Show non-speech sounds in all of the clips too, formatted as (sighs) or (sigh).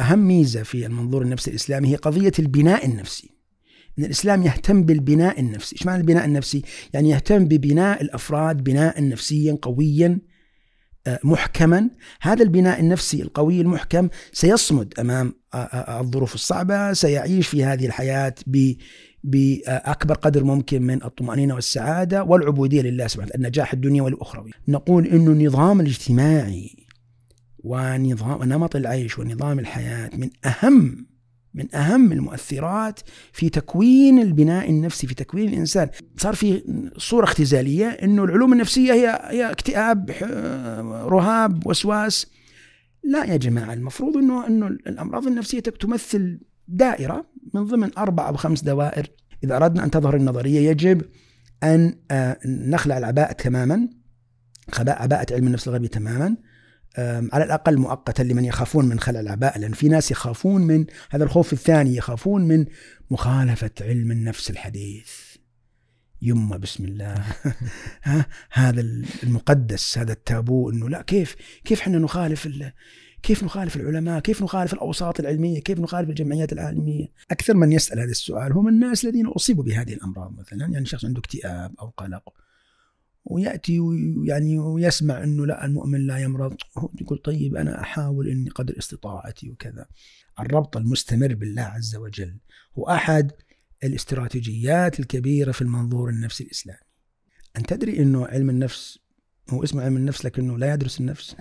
أهم ميزة في المنظور النفسي الإسلامي هي قضية البناء النفسي. إن الإسلام يهتم بالبناء النفسي، إيش معنى البناء النفسي؟ يعني يهتم ببناء الأفراد بناء نفسيا قويا آه، محكما، هذا البناء النفسي القوي المحكم سيصمد أمام آه، آه، الظروف الصعبة، سيعيش في هذه الحياة باكبر قدر ممكن من الطمأنينة والسعادة والعبودية لله سبحانه النجاح الدنيوي والأخروي. نقول إنه النظام الاجتماعي ونظام نمط العيش ونظام الحياة من أهم من أهم المؤثرات في تكوين البناء النفسي في تكوين الإنسان. صار في صورة اختزالية إنه العلوم النفسية هي هي اكتئاب رهاب وسواس. لا يا جماعة المفروض إنه إنه الأمراض النفسية تمثل دائرة من ضمن أربع أو خمس دوائر. إذا أردنا أن تظهر النظرية يجب أن آه، نخلع العباءة تماما. عباءة علم النفس الغربي تماما. على الأقل مؤقتا لمن يخافون من خلع العباءه لأن في ناس يخافون من هذا الخوف الثاني يخافون من مخالفة علم النفس الحديث. يمه بسم الله. (laughs) ها؟ هذا المقدس هذا التابو إنه لا كيف كيف إحنا نخالف كيف نخالف العلماء؟ كيف نخالف الأوساط العلمية؟ كيف نخالف الجمعيات العالمية؟ أكثر من يسأل هذا السؤال هم الناس الذين أصيبوا بهذه الأمراض مثلا يعني شخص عنده اكتئاب أو قلق. ويأتي ويعني ويسمع إنه لا المؤمن لا يمرض. يقول طيب أنا أحاول إني قدر استطاعتي وكذا. الربط المستمر بالله عز وجل هو أحد الاستراتيجيات الكبيرة في المنظور النفسي الإسلامي. ان تدري إنه علم النفس هو اسمه علم النفس لكنه لا يدرس النفس؟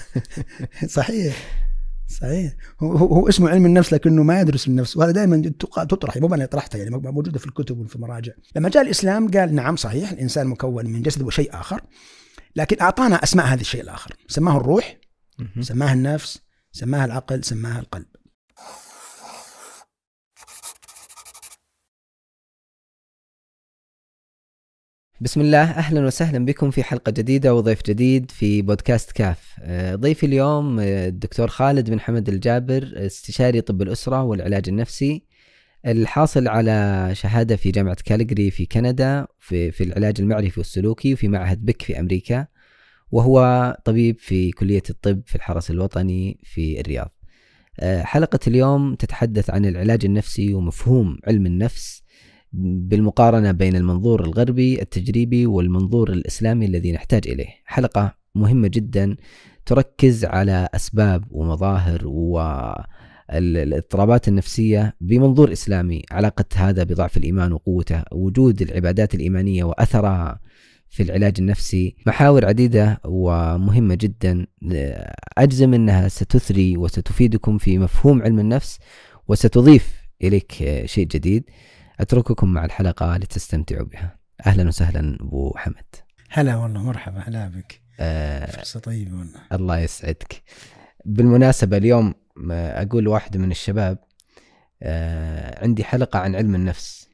(laughs) صحيح. صحيح. هو, هو اسمه علم النفس لكنه ما يدرس النفس وهذا دائما تطرح مو أنا طرحتها يعني موجودة في الكتب وفي المراجع. لما جاء الإسلام قال نعم صحيح الإنسان مكون من جسد وشيء آخر لكن أعطانا أسماء هذا الشيء الآخر. سماه الروح سماه النفس سماه العقل سماه القلب. بسم الله أهلا وسهلا بكم في حلقة جديدة وضيف جديد في بودكاست كاف. آه، ضيفي اليوم آه، الدكتور خالد بن حمد الجابر استشاري طب الأسرة والعلاج النفسي الحاصل على شهادة في جامعة كالجري في كندا في في العلاج المعرفي والسلوكي وفي معهد بك في أمريكا وهو طبيب في كلية الطب في الحرس الوطني في الرياض. آه، حلقة اليوم تتحدث عن العلاج النفسي ومفهوم علم النفس بالمقارنة بين المنظور الغربي التجريبي والمنظور الإسلامي الذي نحتاج إليه. حلقة مهمة جدا تركز على أسباب ومظاهر والإضطرابات النفسية بمنظور إسلامي. علاقة هذا بضعف الإيمان وقوته وجود العبادات الإيمانية وأثرها في العلاج النفسي. محاور عديدة ومهمة جدا. أجزم أنها ستثري وستفيدكم في مفهوم علم النفس وستضيف إليك شيء جديد. أترككم مع الحلقة لتستمتعوا بها. أهلا وسهلا أبو حمد. هلا والله مرحبا. هلا بك. آه فرصة طيبة والله. الله يسعدك. بالمناسبة اليوم أقول واحد من الشباب آه عندي حلقة عن علم النفس.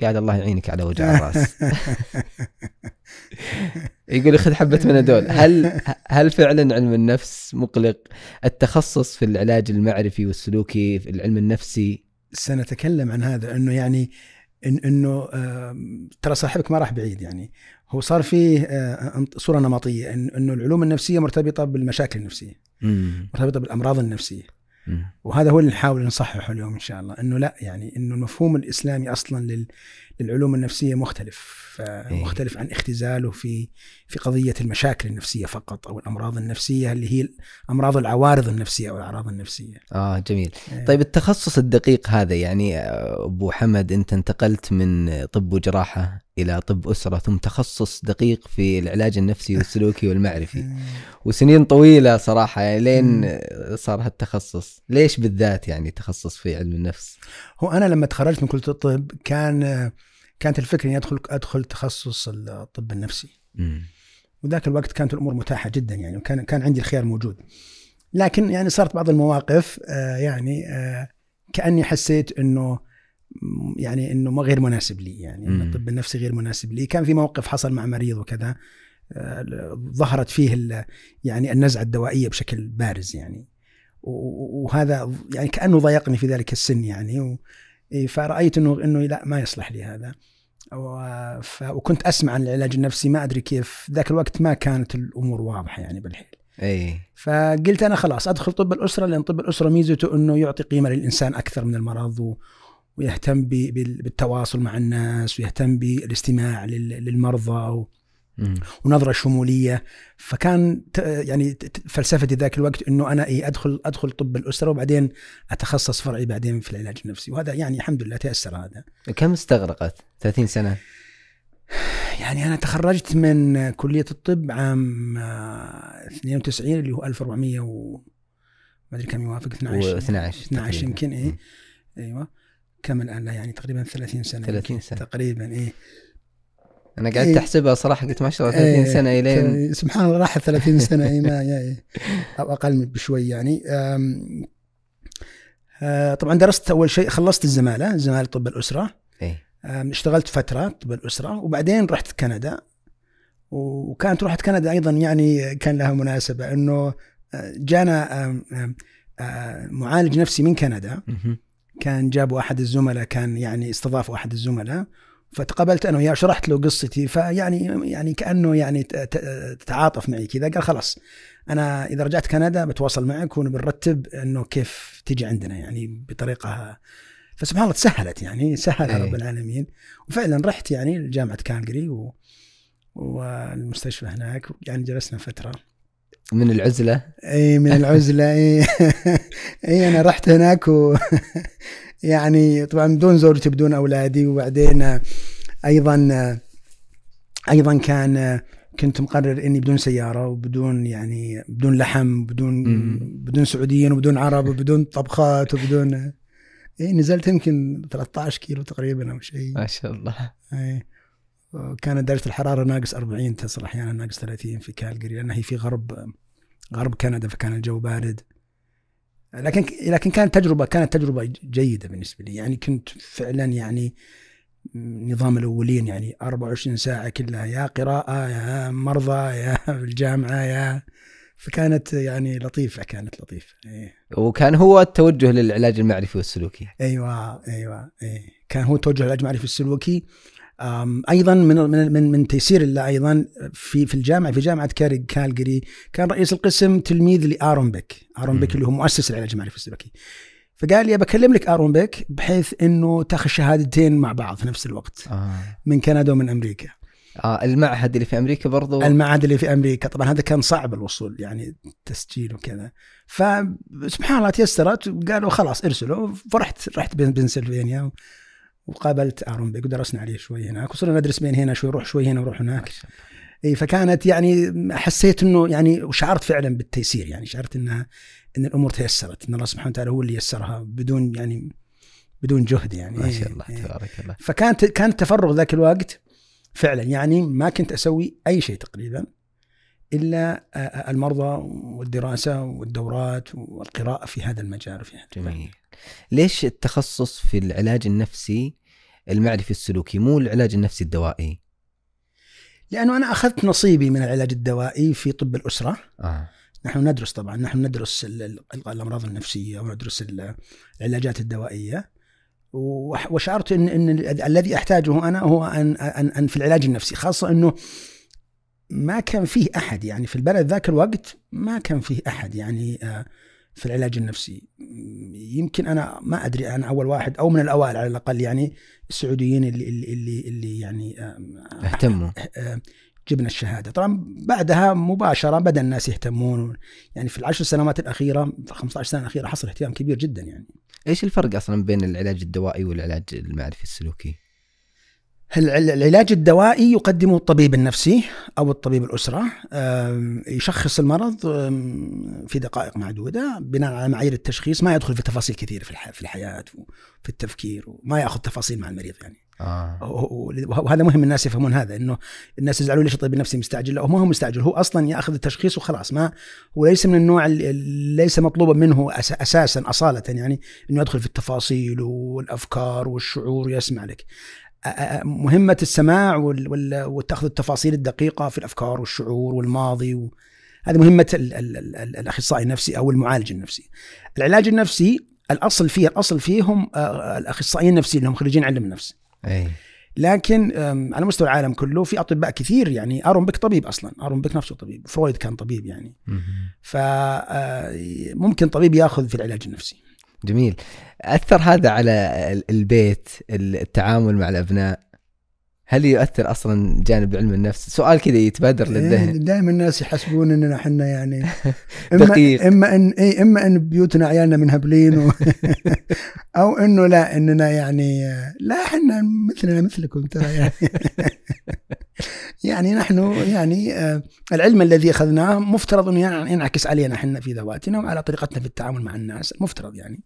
قاعد الله يعينك على وجع الرأس. (laughs) يقول خذ حبة منادول هل (laughs) هل فعلا علم النفس مقلق؟ التخصص في العلاج المعرفي والسلوكي في العلم النفسي سنتكلم عن هذا إنه يعني إن إنه ترى صاحبك ما راح بعيد يعني. هو صار فيه آه، صورة نمطية إنه العلوم النفسية مرتبطة بالمشاكل النفسية مرتبطة بالأمراض النفسية. وهذا هو اللي نحاول نصححه اليوم إن شاء الله إنه لا يعني إنه المفهوم الإسلامي أصلا للعلوم النفسية مختلف إيه. مختلف عن اختزاله في في قضية المشاكل النفسية فقط أو الأمراض النفسية اللي هي امراض العوارض النفسية أو الأعراض النفسية. آه جميل. إيه. طيب التخصص الدقيق هذا يعني آه، أبو حمد أنت انتقلت من طب وجراحة إلى طب أسرة ثم تخصص دقيق في العلاج النفسي (laughs) والسلوكي والمعرفي. إيه. وسنين طويلة صراحة يعني لين صار هالتخصص، ليش بالذات يعني تخصص في علم النفس؟ هو أنا لما تخرجت من كلية الطب كان كانت الفكرة إني أدخل أدخل تخصص الطب النفسي. وذاك الوقت كانت الأمور متاحة جدا يعني وكان كان عندي الخيار موجود. لكن يعني صارت بعض المواقف آه يعني آه كأني حسيت إنه يعني إنه ما غير مناسب لي يعني الطب النفسي غير مناسب لي. كان في موقف حصل مع مريض وكذا آه ظهرت فيه يعني النزعة الدوائية بشكل بارز يعني. وهذا يعني كأنه ضايقني في ذلك السن يعني. إيه، فرأيت انه إنه لا ما يصلح لي هذا. وكنت أسمع عن العلاج النفسي ما أدري كيف. ذاك الوقت ما كانت الأمور واضحة يعني بالحيل. إي. فقلت أنا خلاص أدخل طب الأسرة لأن طب الأسرة ميزته إنه يعطي قيمة للإنسان أكثر من المرض و... ويهتم بالتواصل مع الناس ويهتم بالإستماع لل... للمرضى. ونظرة شمولية فكان. يعني فلسفتي ذاك الوقت إنه أنا إيه أدخل أدخل طب الأسرة وبعدين أتخصص فرعي بعدين في العلاج النفسي وهذا يعني الحمد لله تيسر هذا كم استغرقت 30 سنة (sighs) يعني أنا تخرجت من كلية الطب عام آه، 92 اللي هو 1400 و ما أدري كم يوافق 12 و 12 12 تقريباً. يمكن مم. أيوه كم الآن لا يعني تقريبا 30 سنة 30 يمكن. سنة. تقريبا إيه أنا قعدت إيه. أحسبها صراحة قلت ما شاء الله 30 إيه، سنة إلين. سبحان الله راحت 30 سنة ما (laughs) إيه. أو أقل بشوي يعني. آه، طبعا درست أول شيء خلصت الزمالة زمالة طب الأسرة. أم، اشتغلت فترة طب الأسرة وبعدين رحت كندا. وكانت روحة كندا أيضا يعني كان لها مناسبة إنه آه، جانا آه، معالج نفسي من كندا. كان جابوا أحد الزملاء كان يعني استضافوا أحد الزملاء. فتقابلت أنا وياه شرحت له قصتي فيعني يعني كأنه يعني تعاطف معي كذا قال خلاص أنا إذا رجعت كندا بتواصل معك ونبنرتب إنه كيف تيجي عندنا يعني بطريقة فسبحان الله تسهلت يعني سهلها إيه. رب العالمين وفعلا رحت يعني لجامعه كالجري و والمستشفى هناك يعني جلسنا فترة من العزلة؟ إي من العزلة إي. (laughs) إي أنا رحت هناك و (laughs) يعني طبعا بدون زوجتي بدون أولادي. وبعدين أيضا أيضا كان كنت مقرر إني بدون سيارة وبدون يعني بدون لحم بدون. بدون سعوديين وبدون عرب وبدون طبخات وبدون إي نزلت يمكن 13 كيلو تقريبا أو شيء. ما شاء الله. إي. كانت درجة الحرارة ناقص 40 تصل أحيانا ناقص 30 في كالجري لانها هي في غرب غرب كندا فكان الجو بارد لكن لكن كانت تجربة كانت تجربة جيدة بالنسبة لي يعني كنت فعلا يعني نظام الأولين يعني 24 ساعة كلها يا قراءة يا مرضى يا الجامعة يا فكانت يعني لطيفة كانت لطيفة إيه. وكان هو التوجه للعلاج المعرفي والسلوكي أيوه أيوه إيه. كان هو توجه العلاج المعرفي السلوكي أم، أيضا من من من, تيسير الله أيضا في في الجامعة في جامعة كالجري كان رئيس القسم تلميذ لأرون بيك. أرون بيك. اللي هو مؤسس العلاج المعرفي السلوكي فقال لي بكلم لك أرون بيك بحيث إنه تاخذ شهادتين مع بعض في نفس الوقت آه. من كندا ومن أمريكا. آه المعهد اللي في أمريكا برضو؟ المعهد اللي في أمريكا. طبعا هذا كان صعب الوصول يعني تسجيل وكذا. فسبحان الله تيسرت وقالوا خلاص ارسلوا فرحت رحت بن- بنسلفانيا. وقابلت ارون بيك ودرسنا عليه شوي هناك وصرنا ندرس بين هنا شوي نروح شوي هنا ونروح هناك. اي فكانت يعني حسيت إنه يعني وشعرت فعلا بالتيسير. يعني شعرت إنها إن الأمور تيسرت إن الله سبحانه وتعالى هو اللي يسرها بدون يعني بدون جهد يعني. ما شاء الله إيه. تبارك الله. فكانت كان التفرغ ذاك الوقت فعلا يعني ما كنت أسوي أي شيء تقريبا إلا آه، المرضى والدراسة والدورات والقراءة في هذا المجال. في هذا جميل. ليش التخصص في العلاج النفسي المعرفي السلوكي مو العلاج النفسي الدوائي؟ لأنه أنا أخذت نصيبي من العلاج الدوائي في طب الأسرة. آه. نحن ندرس طبعا نحن ندرس ال- ال- الأمراض النفسية وندرس ال- العلاجات الدوائية. وشعرت ان إن ال- الذي أحتاجه أنا هو ان ان أن في العلاج النفسي خاصة إنه ما كان فيه أحد يعني في البلد ذاك الوقت ما كان فيه أحد يعني آه، في العلاج النفسي. يمكن أنا ما أدري أنا أول واحد أو من الأوائل على الأقل يعني السعوديين اللي اللي اللي, اللي يعني آه، اهتموا. آه، جبنا الشهادة. طبعا بعدها مباشرة بدأ الناس يهتمون. يعني في العشر سنوات الأخيرة في 15 سنة الأخيرة حصل اهتمام كبير جدا يعني. إيش الفرق أصلا بين العلاج الدوائي والعلاج المعرفي السلوكي؟ الع- العلاج الدوائي يقدمه الطبيب النفسي أو الطبيب الأسرة؟ يشخص المرض في دقائق معدودة بناء على معايير التشخيص ما يدخل في تفاصيل كثيرة في في الحياة وفي التفكير وما يأخذ تفاصيل مع المريض يعني. هو- وهذا مهم الناس يفهمون هذا إنه الناس يزعلون ليش الطبيب النفسي مستعجل؟ لا هو ما هو مستعجل هو أصلا يأخذ التشخيص وخلاص ما هو ليس من النوع اللي ليس مطلوبا منه أساسا أصالة يعني إنه يدخل في التفاصيل والأفكار والشعور ويسمع لك. مهمة السماع وتاخذ التفاصيل الدقيقة في الأفكار والشعور والماضي و... هذه مهمة ال ال ال ال الأخصائي النفسي أو المعالج النفسي. العلاج النفسي الأصل فيه الأصل فيه هم آه، الأخصائيين النفسيين اللي هم خريجين علم النفس أي. لكن على مستوى العالم كله في أطباء كثير يعني أرون بيك طبيب أصلا أرون بيك نفسه طبيب فرويد كان طبيب يعني. مهم. فممكن طبيب يأخذ في العلاج النفسي. جميل. أثر هذا على ال- البيت التعامل مع الأبناء؟ هل يؤثر أصلا جانب علم النفس؟ سؤال كذا يتبادر للذهن. دائما الناس يحسبون اننا إحنا يعني (laughs) دقيق. إما ان إيه إما إن بيوتنا عيالنا منهبلين و... (laughs) أو إنه لا إننا يعني لا إحنا مثلنا مثلكم ترى يعني. (laughs) يعني نحن يعني آه، العلم الذي أخذناه مفترض انه ينعكس علينا إحنا في ذواتنا وعلى طريقتنا في التعامل مع الناس مفترض يعني.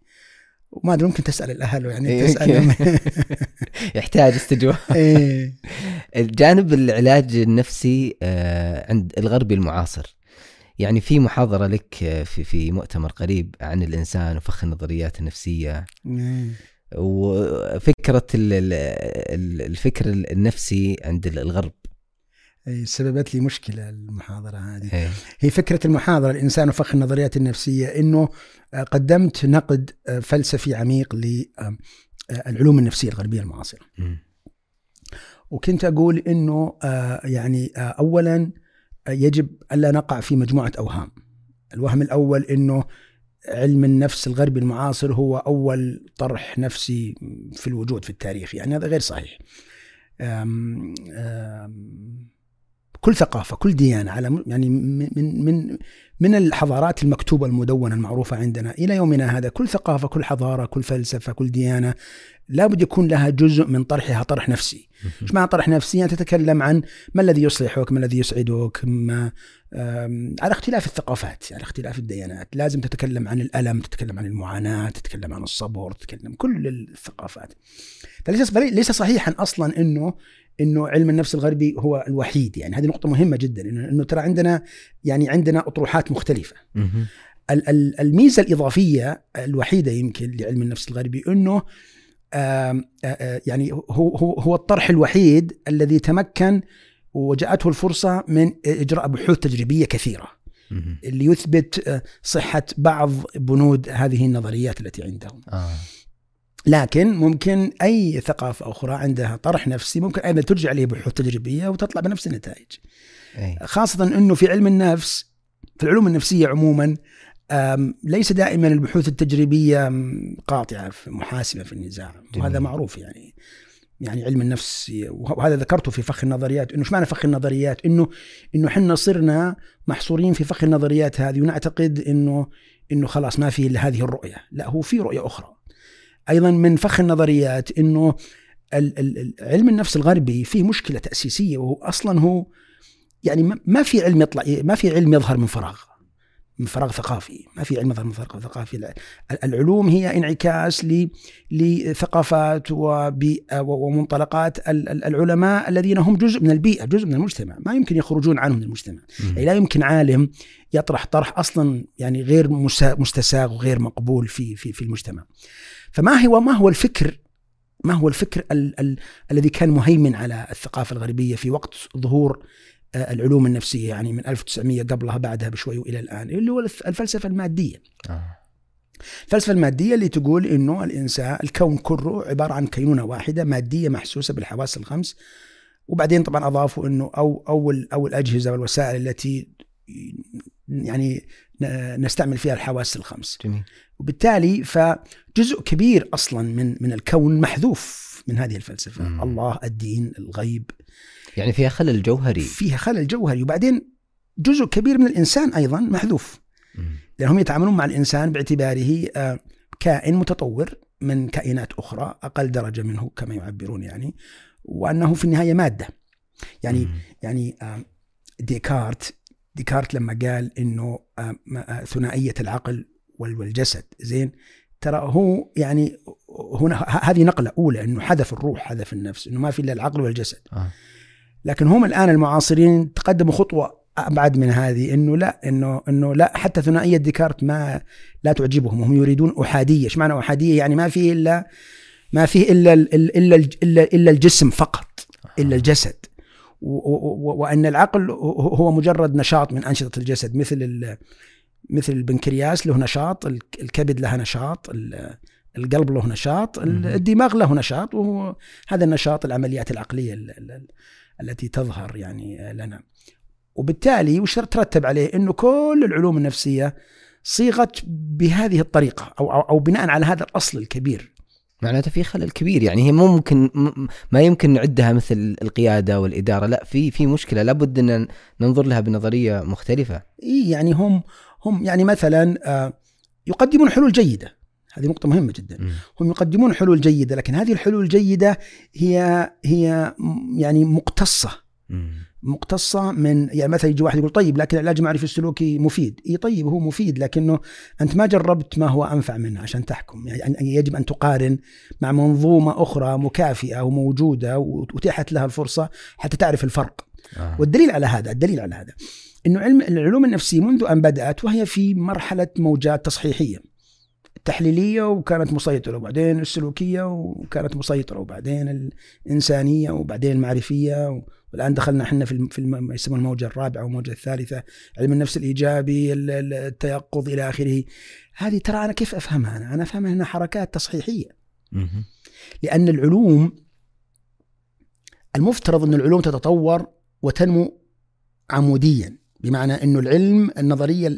وما أدري ممكن تسأل الأهل يعني إيه، تسالهم (laughs) يحتاج استجواب. إيه. الجانب العلاج النفسي آه، عند الغربي المعاصر. يعني في محاضرة لك آه، في في مؤتمر قريب عن الإنسان وفخ النظريات النفسية. إيه. وفكرة ال- ال- ال- الفكر النفسي عند الغرب. إيه، سببت لي مشكلة المحاضرة هذه إيه. هي فكرة المحاضرة الإنسان وفخ النظريات النفسية أنه آه، قدمت نقد آه، فلسفي عميق للعلوم النفسية الغربية المعاصرة مم. وكنت أقول أنه آه، يعني آه، أولا آه، يجب ألا نقع في مجموعة أوهام الوهم الأول أنه علم النفس الغربي المعاصر هو أول طرح نفسي في الوجود في التاريخ يعني هذا غير صحيح آم، آم، كل ثقافة كل ديانة على يعني من من من الحضارات المكتوبة المدونة المعروفة عندنا إلى يومنا هذا كل ثقافة كل حضارة كل فلسفة كل ديانة لابد يكون لها جزء من طرحها طرح نفسي إيش معنى طرح نفسي؟ يعني تتكلم عن ما الذي يصلحك، ما الذي يسعدك، ما على اختلاف الثقافات، على اختلاف الديانات، لازم تتكلم عن الألم، تتكلم عن المعاناة، تتكلم عن الصبر، تتكلم كل الثقافات. فليس ليس صحيحا أصلا إنه إنه علم النفس الغربي هو الوحيد، يعني هذه نقطة مهمة جدا انه ترى عندنا يعني عندنا أطروحات مختلفة. مهم. ال- ال- الميزة الإضافية الوحيدة يمكن لعلم النفس الغربي إنه آم، آ- آ- يعني هو هو هو الطرح الوحيد الذي تمكن وجاءته الفرصة من إجراء بحوث تجريبية كثيرة مهم. اللي يثبت آه، صحة بعض بنود هذه النظريات التي عندهم. آه. لكن ممكن أي ثقافة أخرى عندها طرح نفسي ممكن أيضا ترجع عليه بحوث تجريبية وتطلع بنفس النتائج. إيه. خاصة أنه في علم النفس في العلوم النفسية عموما ليس دائما البحوث التجريبية آم، قاطعة في- محاسمة في النزاع وهذا جميل. معروف يعني يعني علم النفس وهذا ذكرته في فخ النظريات إنه إيش معنى فخ النظريات؟ إنه إنه إحنا صرنا محصورين في فخ النظريات هذه ونعتقد إنه إنه خلاص ما في إلا هذه الرؤية، لا هو في رؤية أخرى. أيضا من فخ النظريات إنه علم النفس الغربي فيه مشكلة تأسيسية وهو أصلا هو يعني ما- في علم يطلع ما في علم يظهر من فراغ من فراغ ثقافي ما في علم يظهر من فراغ ثقافي ال- العلوم هي انعكاس ل- لثقافات وبيئة ومنطلقات ال- ال- العلماء الذين هم جزء من البيئة جزء من المجتمع ما يمكن يخرجون عنه من المجتمع. يعني لا يمكن عالم يطرح طرح أصلا يعني غير مستساغ وغير مقبول في في في المجتمع. فما هو ما هو الفكر ما هو الفكر ال ال الذي كان مهيمن على الثقافة الغربية في وقت ظهور آه، العلوم النفسية يعني من 1900 قبلها بعدها بشوي وإلى الآن اللي هو الف- الفلسفة المادية. آه. الفلسفة المادية اللي تقول إنه الانسان الكون كله عبارة عن كينونة واحدة مادية محسوسة بالحواس الخمس وبعدين طبعا أضافوا إنه أو أو ال- أو الأجهزة والوسائل التي يعني نستعمل فيها الحواس الخمس. جميل. وبالتالي فجزء كبير أصلا من من الكون محذوف من هذه الفلسفة. مم. الله الدين الغيب. يعني فيها خلل جوهري. فيها خلل جوهري. وبعدين جزء كبير من الإنسان أيضا محذوف. مم. لأنهم يتعاملون مع الإنسان باعتباره آه، كائن متطور من كائنات أخرى أقل درجة منه كما يعبرون يعني وأنه في النهاية مادة. يعني مم. يعني آه، ديكارت ديكارت لما قال إنه آه، آه، ثنائية العقل وال- والجسد زين؟ ترى هو يعني هنا هذه نقلة أولى إنه حذف الروح حذف النفس إنه ما في إلا العقل والجسد. آه. لكن هم الآن المعاصرين تقدموا خطوة أبعد من هذه إنه لا إنه إنه لا حتى ثنائية ديكارت ما لا تعجبهم. هم يريدون أحادية، إيش معنى أحادية؟ يعني ما فيه إلا ما فيه إلا ال- ال- إلا الا إلا الجسم فقط إلا الجسد. وأن العقل هو مجرد نشاط من أنشطة الجسد مثل مثل البنكرياس له نشاط الك- الكبد لها نشاط ال- القلب له نشاط. الدماغ له نشاط وهو هذا النشاط العمليات العقلية ال- ال- ال- التي تظهر يعني لنا. وبالتالي وش ترتب عليه؟ إنه كل العلوم النفسية صيغت بهذه الطريقة أو أو, أو بناء على هذا الأصل الكبير. معناته في خلل كبير. يعني هي مو ممكن م- ما يمكن نعدها مثل القيادة والإدارة. لا في في مشكلة. لابد أن ننظر لها بنظرية مختلفة. إيه يعني هم هم يعني مثلا آه، يقدمون حلول جيدة. هذه نقطة مهمة جدا. هم يقدمون حلول جيدة لكن هذه الحلول الجيدة هي هي م- يعني مقتصة. مم. مقتصة من يعني مثلا يجي واحد يقول طيب لكن العلاج المعرفي السلوكي مفيد. إي طيب هو مفيد لكنه أنت ما جربت ما هو أنفع منه عشان تحكم. يعني يجب أن تقارن مع منظومة أخرى مكافئة وموجودة واتيحت لها الفرصة حتى تعرف الفرق. آه. والدليل على هذا الدليل على هذا إنه علم العلوم النفسية منذ أن بدأت وهي في مرحلة موجات تصحيحية. التحليليه وكانت مسيطرة وبعدين السلوكية وكانت مسيطرة وبعدين الإنسانية وبعدين المعرفية والآن دخلنا إحنا في في الم- يسمونه الموجة الرابعة والموجه الثالثة علم النفس الإيجابي ال- ال- التيقظ إلى آخره هذه ترى أنا كيف أفهمها أنا؟ أنا أفهمها إنها حركات تصحيحية. لأن العلوم المفترض أن العلوم تتطور وتنمو عموديا بمعنى أنه العلم النظرية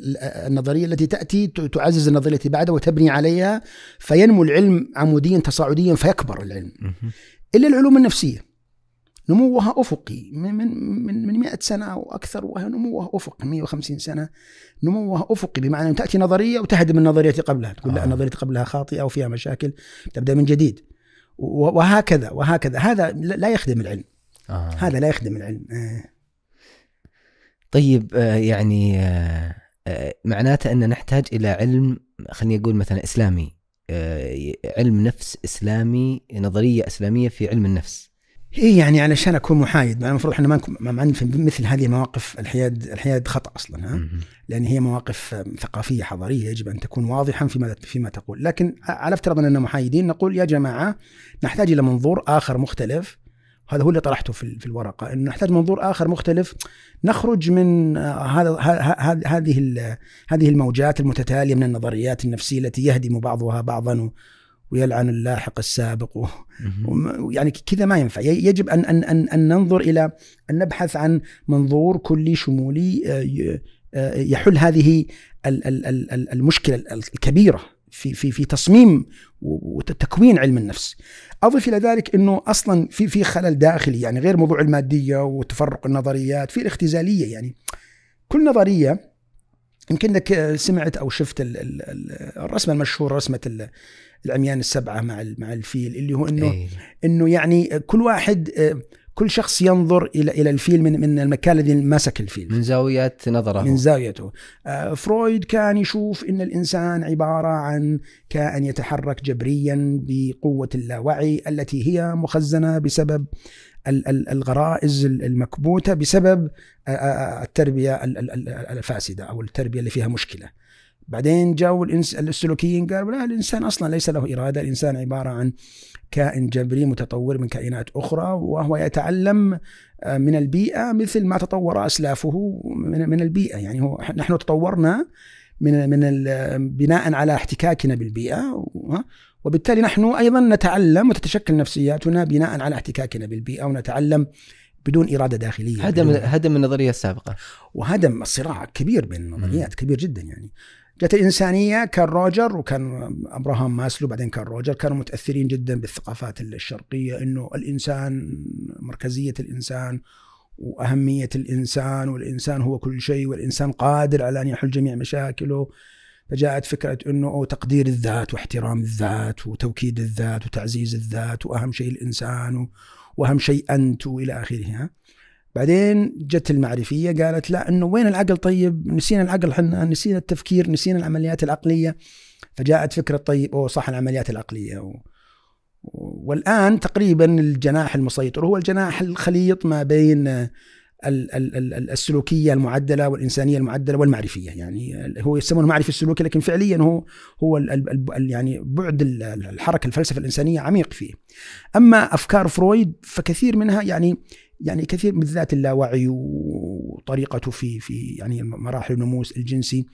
النظرية التي تأتي تعزز النظرية التي بعدها وتبني عليها فينمو العلم عموديا تصاعديا فيكبر العلم. إلا العلوم النفسية نموها أفقي. من من من من 100 سنة أو أكثر وهي نموها أفقي 150 سنة نموها أفقي. بمعنى أن تأتي نظرية وتهدم النظرية التي قبلها. تقول لا آه. النظرية التي قبلها خاطئة أو فيها مشاكل. تبدأ من جديد. وهكذا وهكذا. هذا لا يخدم العلم. آه. هذا لا يخدم العلم. آه. طيب آه، يعني آه، معناته أن نحتاج إلى علم خليني أقول مثلا إسلامي. علم نفس إسلامي نظرية إسلامية في علم النفس. إيه يعني علشان أكون محايد. المفروض إحنا ما نكون ما في مثل هذه المواقف الحياد الحياد خطأ أصلا ها. لأن هي مواقف ثقافية حضارية يجب أن تكون واضحا فيما فيما تقول، لكن على افتراض أننا محايدين نقول يا جماعة نحتاج إلى منظور آخر مختلف. هذا هو اللي طرحته في في الورقة إنه نحتاج منظور آخر مختلف. نخرج من آه، هذا هذه هذه الموجات المتتالية من النظريات النفسية التي يهدم بعضها بعضا. ويلعن اللاحق السابق و- يعني كذا ما ينفع. يجب ان ان ان, أن ننظر إلى أن نبحث عن منظور كلي شمولي آه، آه، يحل هذه ال- ال- ال- ال- المشكلة ال- الكبيرة في في في تصميم وتكوين علم النفس. أضف إلى ذلك إنه أصلا في في خلل داخلي يعني غير موضوع المادية وتفرق النظريات في الاختزالية. يعني كل نظرية يمكن انك سمعت أو شفت ال- ال- ال- الرسمة المشهورة رسمة العميان السبعة مع مع الفيل اللي هو إنه إيه. إنه يعني كل واحد آه، كل شخص ينظر إلى إلى الفيل من من المكان الذي مسك الفيل من زاوية نظره من زاويته آه، فرويد كان يشوف إن الإنسان عبارة عن كائن يتحرك جبريا بقوة اللاوعي التي هي مخزنة بسبب ال- ال- الغرائز المكبوتة بسبب آه، التربية ال- ال- ال- الفاسدة أو التربية اللي فيها مشكلة. بعدين جاءوا السلوكيين قالوا لا الإنسان أصلا ليس له إرادة، الإنسان عبارة عن كائن جبري متطور من كائنات أخرى وهو يتعلم آه، من البيئة مثل ما تطور أسلافه من من البيئة، يعني هو نحن تطورنا من من بناء على احتكاكنا بالبيئة وبالتالي نحن أيضا نتعلم وتتشكل نفسياتنا بناء على احتكاكنا بالبيئة ونتعلم بدون إرادة داخلية هدم هدم النظرية السابقة. وهدم الصراع كبير بين النظريات كبير جدا يعني. جت الإنسانية كان روجر وكان أبراهام ماسلو بعدين كان روجر كانوا متأثرين جدا بالثقافات الشرقية إنه الإنسان مركزية الإنسان وأهمية الإنسان والإنسان هو كل شيء والإنسان قادر على أن يحل جميع مشاكله فجاءت فكرة أنه أو تقدير الذات واحترام الذات وتوكيد الذات وتعزيز الذات وأهم شيء الإنسان وأهم شيء أنت وإلى آخره. بعدين جت المعرفية قالت لا إنه وين العقل؟ طيب نسينا العقل إحنا نسينا التفكير نسينا العمليات العقلية. فجاءت فكرة طيب أوه صح العمليات العقلية. و... والآن تقريبا الجناح المسيطر هو الجناح الخليط ما بين ال- ال- ال- السلوكية المعدلة والإنسانية المعدلة والمعرفية. يعني هو يسمونه المعرفه السلوكي لكن فعليا هو هو ال- ال- يعني بعد ال- الحركة الفلسفة الإنسانية عميق فيه. أما أفكار فرويد فكثير منها يعني يعني كثير من ذات اللاوعي وطريقته في في يعني مراحل النموذج الجنسي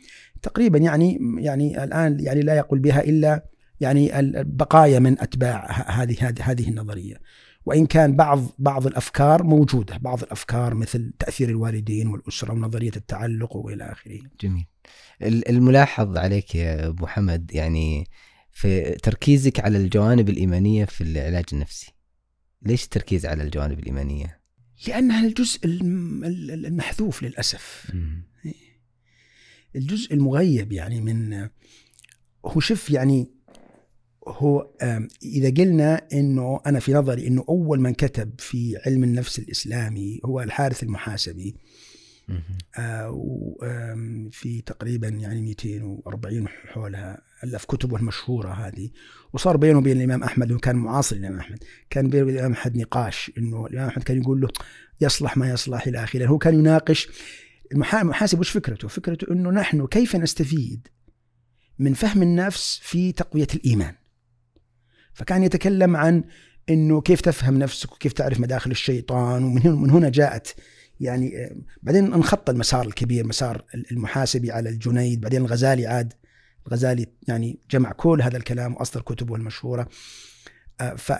تقريبا يعني يعني الآن يعني لا يقول بها إلا يعني بقايا من أتباع هذه هذه هذه النظرية. وإن كان بعض بعض الأفكار موجودة بعض الأفكار مثل تأثير الوالدين والأسرة ونظرية التعلق وإلى آخره. جميل. الملاحظ عليك يا أبو حمد يعني في تركيزك على الجوانب الإيمانية في العلاج النفسي. ليش التركيز على الجوانب الإيمانية؟ لأنها الجزء المحذوف للأسف. الجزء المغيب يعني من هو شوف يعني هو إذا قلنا إنه أنا في نظري إنه أول من كتب في علم النفس الإسلامي هو الحارث المحاسبي. في تقريبا يعني 240 حولها ألف كتبه المشهوره هذه وصار بينه وبين الإمام أحمد وكان معاصر الإمام أحمد كان بينه وبين الإمام أحمد نقاش إنه الإمام أحمد كان يقول له يصلح ما يصلح إلى آخره هو كان يناقش المحاسب وش فكرته؟ فكرته إنه نحن كيف نستفيد من فهم النفس في تقوية الإيمان. فكان يتكلم عن إنه كيف تفهم نفسك وكيف تعرف مداخل الشيطان ومن هنا من هنا جاءت يعني بعدين انخط المسار الكبير مسار المحاسبي على الجنيد بعدين الغزالي عاد الغزالي يعني جمع كل هذا الكلام وأصدر كتبه المشهورة. آه، ف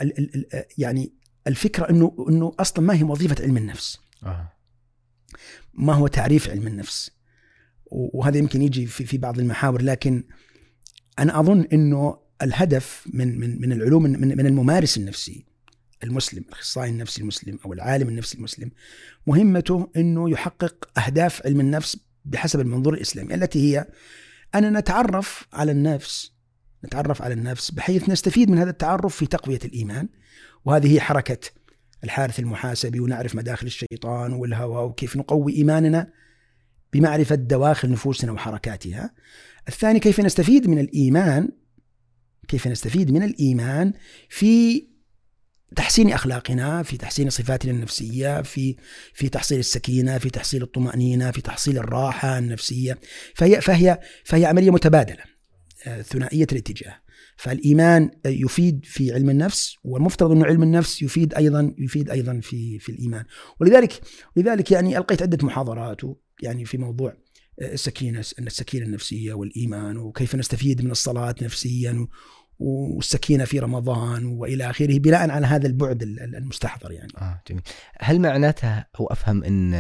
يعني الفكرة إنه إنه أصلا ما هي وظيفة علم النفس. آه. ما هو تعريف علم النفس. وهذا يمكن يجي في في بعض المحاور لكن أنا أظن إنه الهدف من من من العلوم من من الممارس النفسي المسلم الأخصائي النفسي المسلم أو العالم النفسي المسلم مهمته إنه يحقق أهداف علم النفس بحسب المنظور الإسلامي التي هي أن نتعرف على النفس نتعرف على النفس بحيث نستفيد من هذا التعرف في تقوية الإيمان وهذه هي حركة الحارث المحاسبي ونعرف مداخل الشيطان والهوى وكيف نقوي إيماننا بمعرفة دواخل نفوسنا وحركاتها. الثاني كيف نستفيد من الإيمان كيف نستفيد من الإيمان في تحسين أخلاقنا، في تحسين صفاتنا النفسية، في في تحصيل السكينة، في تحصيل الطمأنينة، في تحصيل الراحة النفسية، فهي فهي فهي عملية متبادلة آه، ثنائية الاتجاه. فالإيمان يفيد في علم النفس والمفترض انه علم النفس يفيد أيضا يفيد أيضا في في الإيمان ولذلك لذلك يعني ألقيت عدة محاضرات يعني في موضوع السكينة السكينة النفسية والإيمان وكيف نستفيد من الصلاة نفسيا والسكينة في رمضان وإلى آخره بناء على هذا البعد المستحضر يعني. آه جميل. هل معناتها أو أفهم إن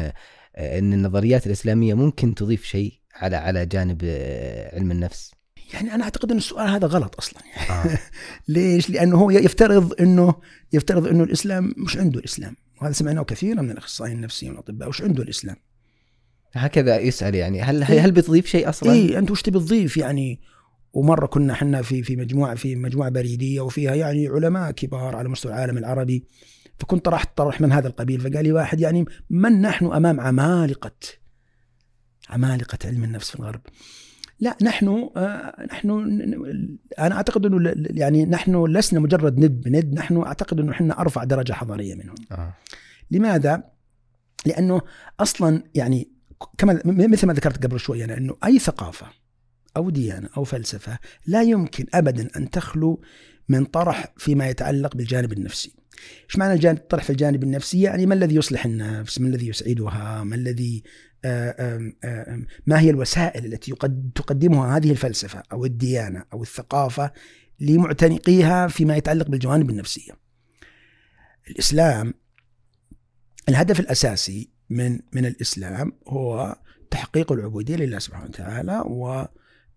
إن النظريات الإسلامية ممكن تضيف شيء على على جانب علم النفس؟ يعني أنا أعتقد إن السؤال هذا غلط أصلا يعني آه. (laughs) ليش؟ لأنه هو يفترض إنه يفترض إنه الإسلام مش عنده الإسلام وهذا سمعناه كثيرا من الأخصائيين النفسيين والأطباء وش عنده الإسلام؟ هكذا يسأل يعني هل إيه؟ هل بتضيف شيء أصلا؟ اي أنت وش تبي تضيف يعني ومرة كنا إحنا في في مجموعة في مجموعة بريدية وفيها يعني علماء كبار على مستوى العالم العربي. فكنت طرحت طرح من هذا القبيل فقال لي واحد يعني من نحن أمام عمالقة؟ عمالقة علم النفس في الغرب. لا نحن آه، نحن أنا أعتقد إنه يعني نحن لسنا مجرد ند بند نحن أعتقد إنه إحنا أرفع درجة حضارية منهم. آه. لماذا؟ لأنه أصلا يعني كما مثل ما ذكرت قبل شوي أنا إنه أي ثقافة أو ديانة أو فلسفة لا يمكن ابدا أن تخلو من طرح فيما يتعلق بالجانب النفسي. إيش معنى الجانب الطرح في الجانب النفسي؟ يعني ما الذي يصلح النفس؟ ما الذي يسعدها؟ ما الذي آه، ما هي الوسائل التي تقدمها هذه الفلسفة أو الديانة أو الثقافة لمعتنقيها فيما يتعلق بالجوانب النفسية. الإسلام الهدف الأساسي من من الإسلام هو تحقيق العبودية لله سبحانه وتعالى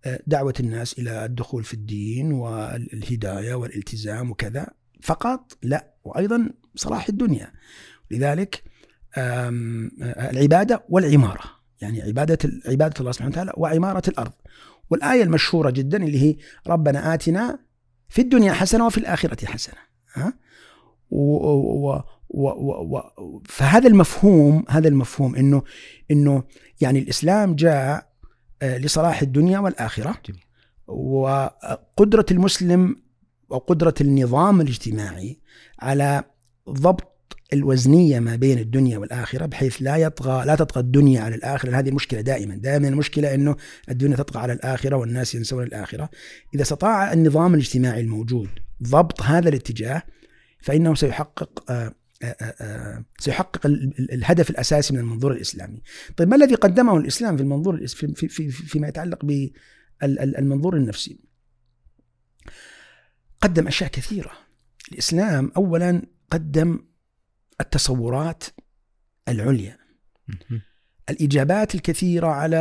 ودعوه الناس إلى الدخول في الدين والهداية والالتزام وكذا. فقط لا وأيضا صلاح الدنيا. لذلك العبادة والعمارة. يعني عبادة عبادة الله سبحانه وتعالى وعمارة الأرض. والآية المشهورة جدا اللي هي ربنا آتنا في الدنيا حسنة وفي الآخرة حسنة. ها؟ و و و و فهذا المفهوم هذا المفهوم إنه إنه يعني الإسلام جاء آه، لصلاح الدنيا والآخرة. وقدرة المسلم وقدرة النظام الاجتماعي على ضبط الوزنية ما بين الدنيا والآخرة بحيث لا يطغى لا تطغى الدنيا على الآخرة. هذه المشكلة دائما. دائما المشكلة إنه الدنيا تطغى على الآخرة والناس ينسون الآخرة. إذا استطاع النظام الاجتماعي الموجود ضبط هذا الاتجاه فإنه سيحقق آه، آه، آه، سيحقق الهدف الأساسي من المنظور الإسلامي. طيب ما الذي قدمه الإسلام في المنظور في في في فيما يتعلق بالمنظور النفسي؟ قدم أشياء كثيرة. الإسلام اولا قدم التصورات العليا. الإجابات الكثيرة على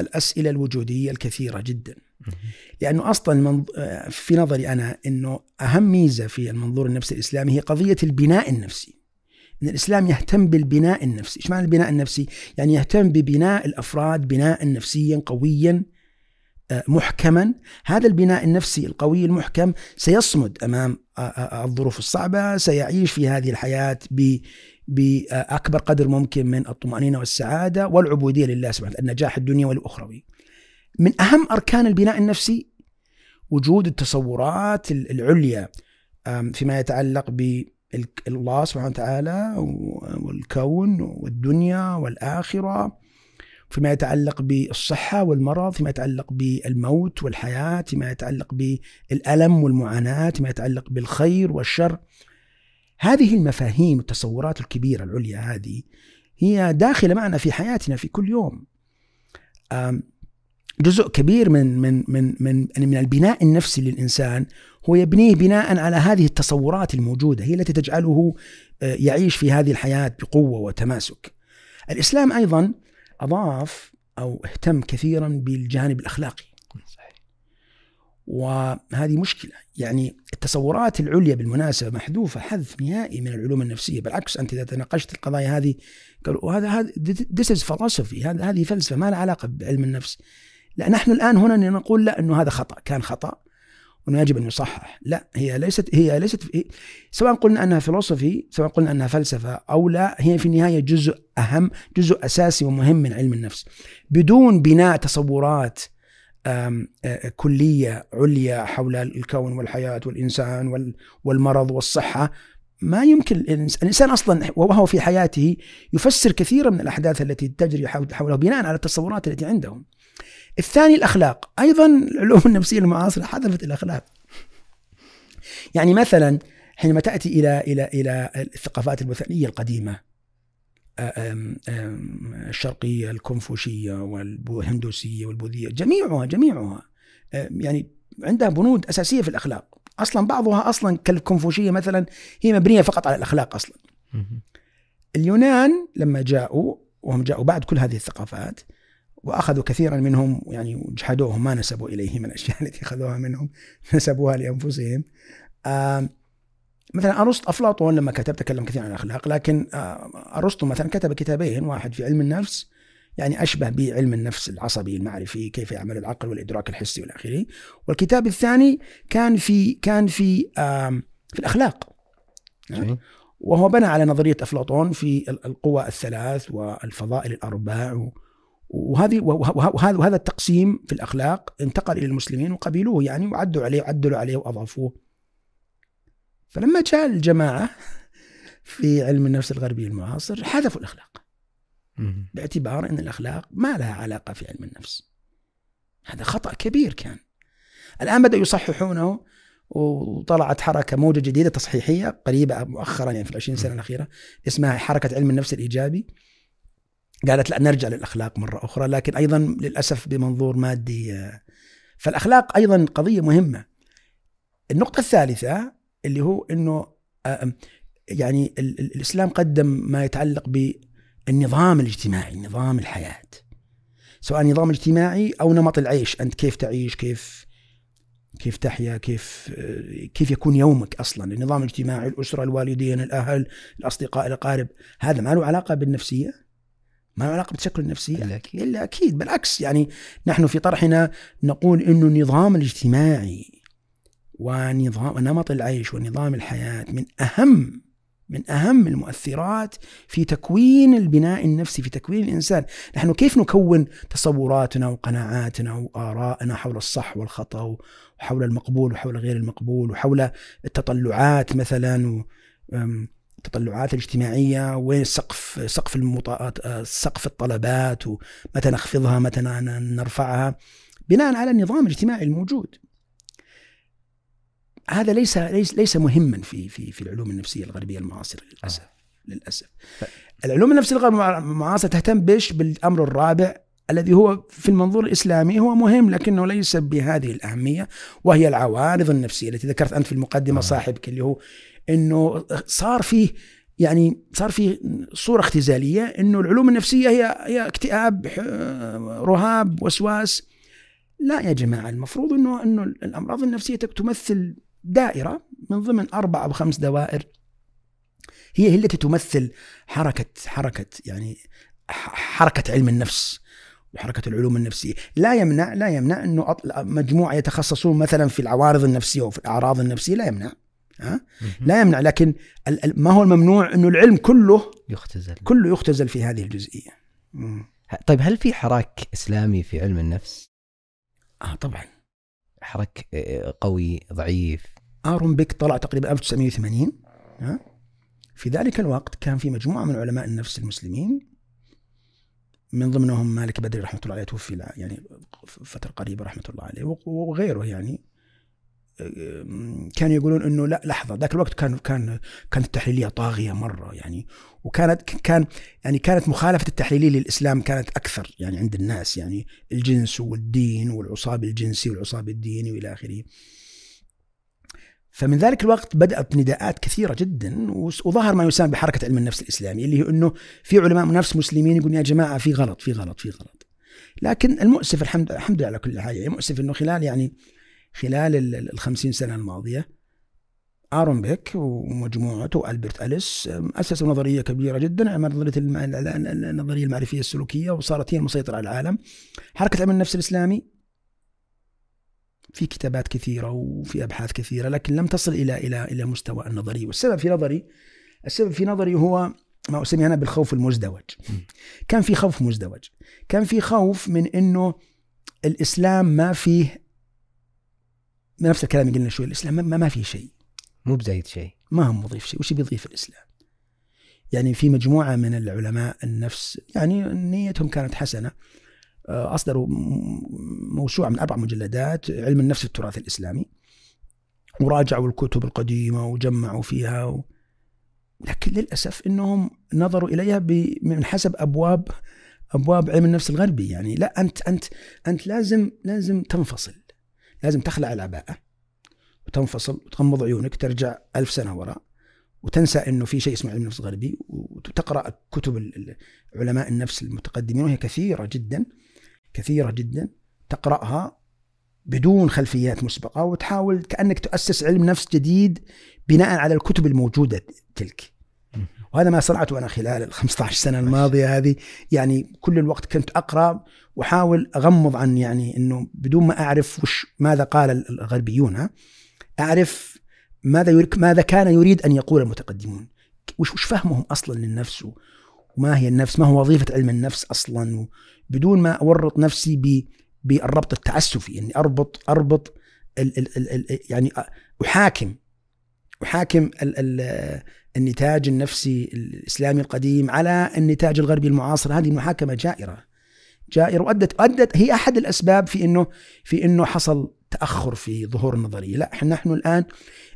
الأسئلة الوجودية الكثيرة جدا. لأنه أصلا في نظري أنا إنه أهم ميزة في المنظور النفسي الإسلامي هي قضية البناء النفسي. إن الإسلام يهتم بالبناء النفسي، إيش معنى البناء النفسي؟ يعني يهتم ببناء الأفراد بناء نفسيا قويا آه، محكما، هذا البناء النفسي القوي المحكم سيصمد أمام آه، آه، الظروف الصعبة، سيعيش في هذه الحياة باكبر قدر ممكن من الطمأنينة والسعادة والعبودية لله سبحانه وتعالى، النجاح الدنيوي والأخروي. من أهم أركان البناء النفسي وجود التصورات العليا فيما يتعلق ب الله سبحانه وتعالى والكون والدنيا والآخرة فيما يتعلق بالصحة والمرض فيما يتعلق بالموت والحياة فيما يتعلق بالألم والمعاناة فيما يتعلق بالخير والشر. هذه المفاهيم التصورات الكبيرة العليا هذه هي داخلة معنا في حياتنا في كل يوم. جزء كبير من من من من من البناء النفسي للإنسان هو يبنيه بناء على هذه التصورات الموجودة هي التي تجعله آه، يعيش في هذه الحياة بقوة وتماسك. الإسلام أيضا أضاف أو اهتم كثيرا بالجانب الأخلاقي. وهذه مشكلة، يعني التصورات العليا بالمناسبة محذوفة حذف نهائي من العلوم النفسية، بالعكس أنت إذا تناقشت القضايا هذه قالوا هذا هذا this is philosophy هذه فلسفة ما لها علاقة بعلم النفس. لا نحن الآن هنا نقول لا إنه هذا خطأ كان خطأ وإنه يجب أن يصحح. لا هي ليست هي ليست سواء قلنا أنها philosophy سواء قلنا أنها فلسفة أو لا هي في النهاية جزء أهم جزء أساسي ومهم من علم النفس. بدون بناء تصورات كلية عليا حول الكون والحياة والإنسان والمرض والصحة ما يمكن الإنسان أصلا وهو في حياته يفسر كثيرا من الأحداث التي تجري حوله بناء على التصورات التي عندهم. الثاني الأخلاق. أيضا العلوم النفسية المعاصرة حذفت الأخلاق. يعني مثلا حينما تأتي إلى إلى إلى الثقافات الوثنية القديمة الشرقية الكونفوشية والهندوسية والبوذية جميعها جميعها يعني عندها بنود أساسية في الأخلاق. أصلا بعضها أصلا كالكونفوشية مثلا هي مبنية فقط على الأخلاق أصلا. اليونان لما جاءوا وهم جاءوا بعد كل هذه الثقافات وأخذوا كثيرا منهم يعني جحدوهم ما نسبوا اليه من الأشياء (laughs) التي أخذوها منهم نسبوها لأنفسهم. آه مثلا أرسطو أفلاطون لما كتب تكلم كثيرا عن الأخلاق لكن آه أرسطو مثلا كتب كتابين واحد في علم النفس يعني أشبه بعلم النفس العصبي المعرفي كيف يعمل العقل والإدراك الحسي والى آخره. والكتاب الثاني كان في كان في آه في الأخلاق. وهو بنى على نظرية أفلاطون في القوى الثلاث والفضائل الأربع وهذه وهذا التقسيم في الأخلاق انتقل إلى المسلمين وقبلوه يعني وعدوا عليه وعدلوا عليه وأضافوه. فلما جاء الجماعة في علم النفس الغربي المعاصر حذفوا الأخلاق. باعتبار إن الأخلاق ما لها علاقة في علم النفس. هذا خطأ كبير كان. الآن بدأوا يصححونه وطلعت حركة موجة جديدة تصحيحية قريبة مؤخرا يعني في العشرين سنة الأخيرة اسمها حركة علم النفس الإيجابي قالت لا نرجع للأخلاق مرة أخرى لكن أيضا للأسف بمنظور مادي فالأخلاق أيضا قضية مهمة. النقطة الثالثة اللي هو إنه يعني الإسلام قدم ما يتعلق بالنظام الاجتماعي نظام الحياة. سواء النظام الاجتماعي أو نمط العيش أنت كيف تعيش كيف كيف تحيا كيف كيف يكون يومك أصلا؟ النظام الاجتماعي الأسرة الوالدين الأهل الأصدقاء الأقارب هذا ما له علاقة بالنفسية. ما له علاقة بالتشكل النفسي. إلا أكيد. إلا أكيد. بالعكس يعني نحن في طرحنا نقول إنه النظام الاجتماعي ونظام ونمط العيش ونظام الحياة من أهم من أهم المؤثرات في تكوين البناء النفسي في تكوين الإنسان، نحن كيف نكون تصوراتنا وقناعاتنا وآرائنا حول الصح والخطأ وحول المقبول وحول غير المقبول وحول التطلعات مثلا التطلعات الاجتماعية وين سقف سقف المطاءات سقف الطلبات ومتى نخفضها متى نرفعها بناء على النظام الاجتماعي الموجود هذا ليس ليس ليس مهما في في في العلوم النفسية الغربية المعاصرة للأسف آه. للأسف العلوم النفسية الغربيه المعاصرة تهتم بش بالأمر الرابع الذي هو في المنظور الإسلامي هو مهم لكنه ليس بهذه الأهمية وهي العوارض النفسية التي ذكرت أنت في المقدمة آه. صاحبك اللي هو إنه صار فيه يعني صار في صورة اختزالية إنه العلوم النفسية هي هي اكتئاب رهاب وسواس. لا يا جماعة المفروض إنه إنه الأمراض النفسية تمثل دائرة من ضمن أربع أو خمس دوائر. هي هي التي تمثل حركة حركة يعني حركة علم النفس وحركة العلوم النفسية. لا يمنع لا يمنع إنه مجموعة يتخصصون مثلا في العوارض النفسية وفي الأعراض النفسية لا يمنع. ها لا يمنع لكن ما هو الممنوع إنه العلم كله يختزل كله يختزل في هذه الجزئية. مم. طيب هل في حراك إسلامي في علم النفس؟ آه طبعا حراك آه، قوي ضعيف ارون بيك طلع تقريبا 1980 ها في ذلك الوقت كان في مجموعة من علماء النفس المسلمين من ضمنهم مالك بدري رحمة الله عليه توفي يعني فترة قريبة رحمة الله عليه وغ- وغيره يعني كانوا يقولون إنه لا لحظة ذاك الوقت كان كان كانت التحليلية طاغية مرة يعني وكانت كان يعني كانت مخالفة التحليلية للإسلام كانت أكثر يعني عند الناس يعني الجنس والدين والعصاب الجنسي والعصاب الديني وإلى آخره. فمن ذلك الوقت بدأت نداءات كثيرة جدا وظهر ما يسمى بحركة علم النفس الإسلامي اللي هي إنه في علماء نفس مسلمين يقولون يا جماعة في غلط في غلط في غلط. لكن المؤسف الحمد الحمد لله على كل حال يعني المؤسف إنه خلال يعني خلال ال- ال- الخمسين سنة الماضية آرون بيك ومجموعته وألبرت أليس أسسوا نظرية كبيرة جدا نظرية النظرية المعرفية السلوكية وصارت هي المسيطرة على العالم. حركة علم النفس الإسلامي في كتابات كثيرة وفي أبحاث كثيرة لكن لم تصل إلى إلى إلى مستوى النظري. والسبب في نظري السبب في نظري هو ما أسميه أنا بالخوف المزدوج. كان في خوف مزدوج. كان في خوف من أنه الإسلام ما فيه نفس الكلام اللي قلنا شوي الإسلام ما, ما في شيء. مو بزايد شيء. ما هو مضيف شيء وش بيضيف الإسلام؟ يعني في مجموعة من العلماء النفس يعني نيتهم كانت حسنة. آه، أصدروا موسوعة من أربع مجلدات علم النفس في التراث الإسلامي وراجعوا الكتب القديمة وجمعوا فيها و... لكن للأسف إنهم نظروا إليها ب... من حسب ابواب أبواب علم النفس الغربي. يعني لا انت انت أنت لازم لازم تنفصل. لازم تخلع العباءة وتنفصل وتغمض عيونك ترجع ألف سنة وراء وتنسى إنه في شيء اسمه علم النفس الغربي وتقرأ كتب علماء النفس المتقدمين وهي كثيرة جدا كثيرة جدا تقرأها بدون خلفيات مسبقة وتحاول كأنك تؤسس علم نفس جديد بناء على الكتب الموجودة تلك. وهذا ما صنعته أنا خلال ال 15 سنة الماضية هذه. يعني كل الوقت كنت أقرأ وأحاول أغمض عن يعني إنه بدون ما أعرف وش ماذا قال الغربيون ها أعرف ماذا يريد ماذا كان يريد أن يقول المتقدمون. وش وش فهمهم أصلا للنفس؟ وما هي النفس؟ ما هو وظيفة علم النفس أصلا؟ بدون ما أورط نفسي ب بالربط التعسفي إني أربط أربط ال ال ال ال يعني أحاكم أحاكم ال ال النتاج النفسي الإسلامي القديم على النتاج الغربي المعاصر. هذه محاكمة جائرة جائرة وأدت أدت هي أحد الأسباب في إنه في إنه حصل تأخر في ظهور النظرية، لا نحن الآن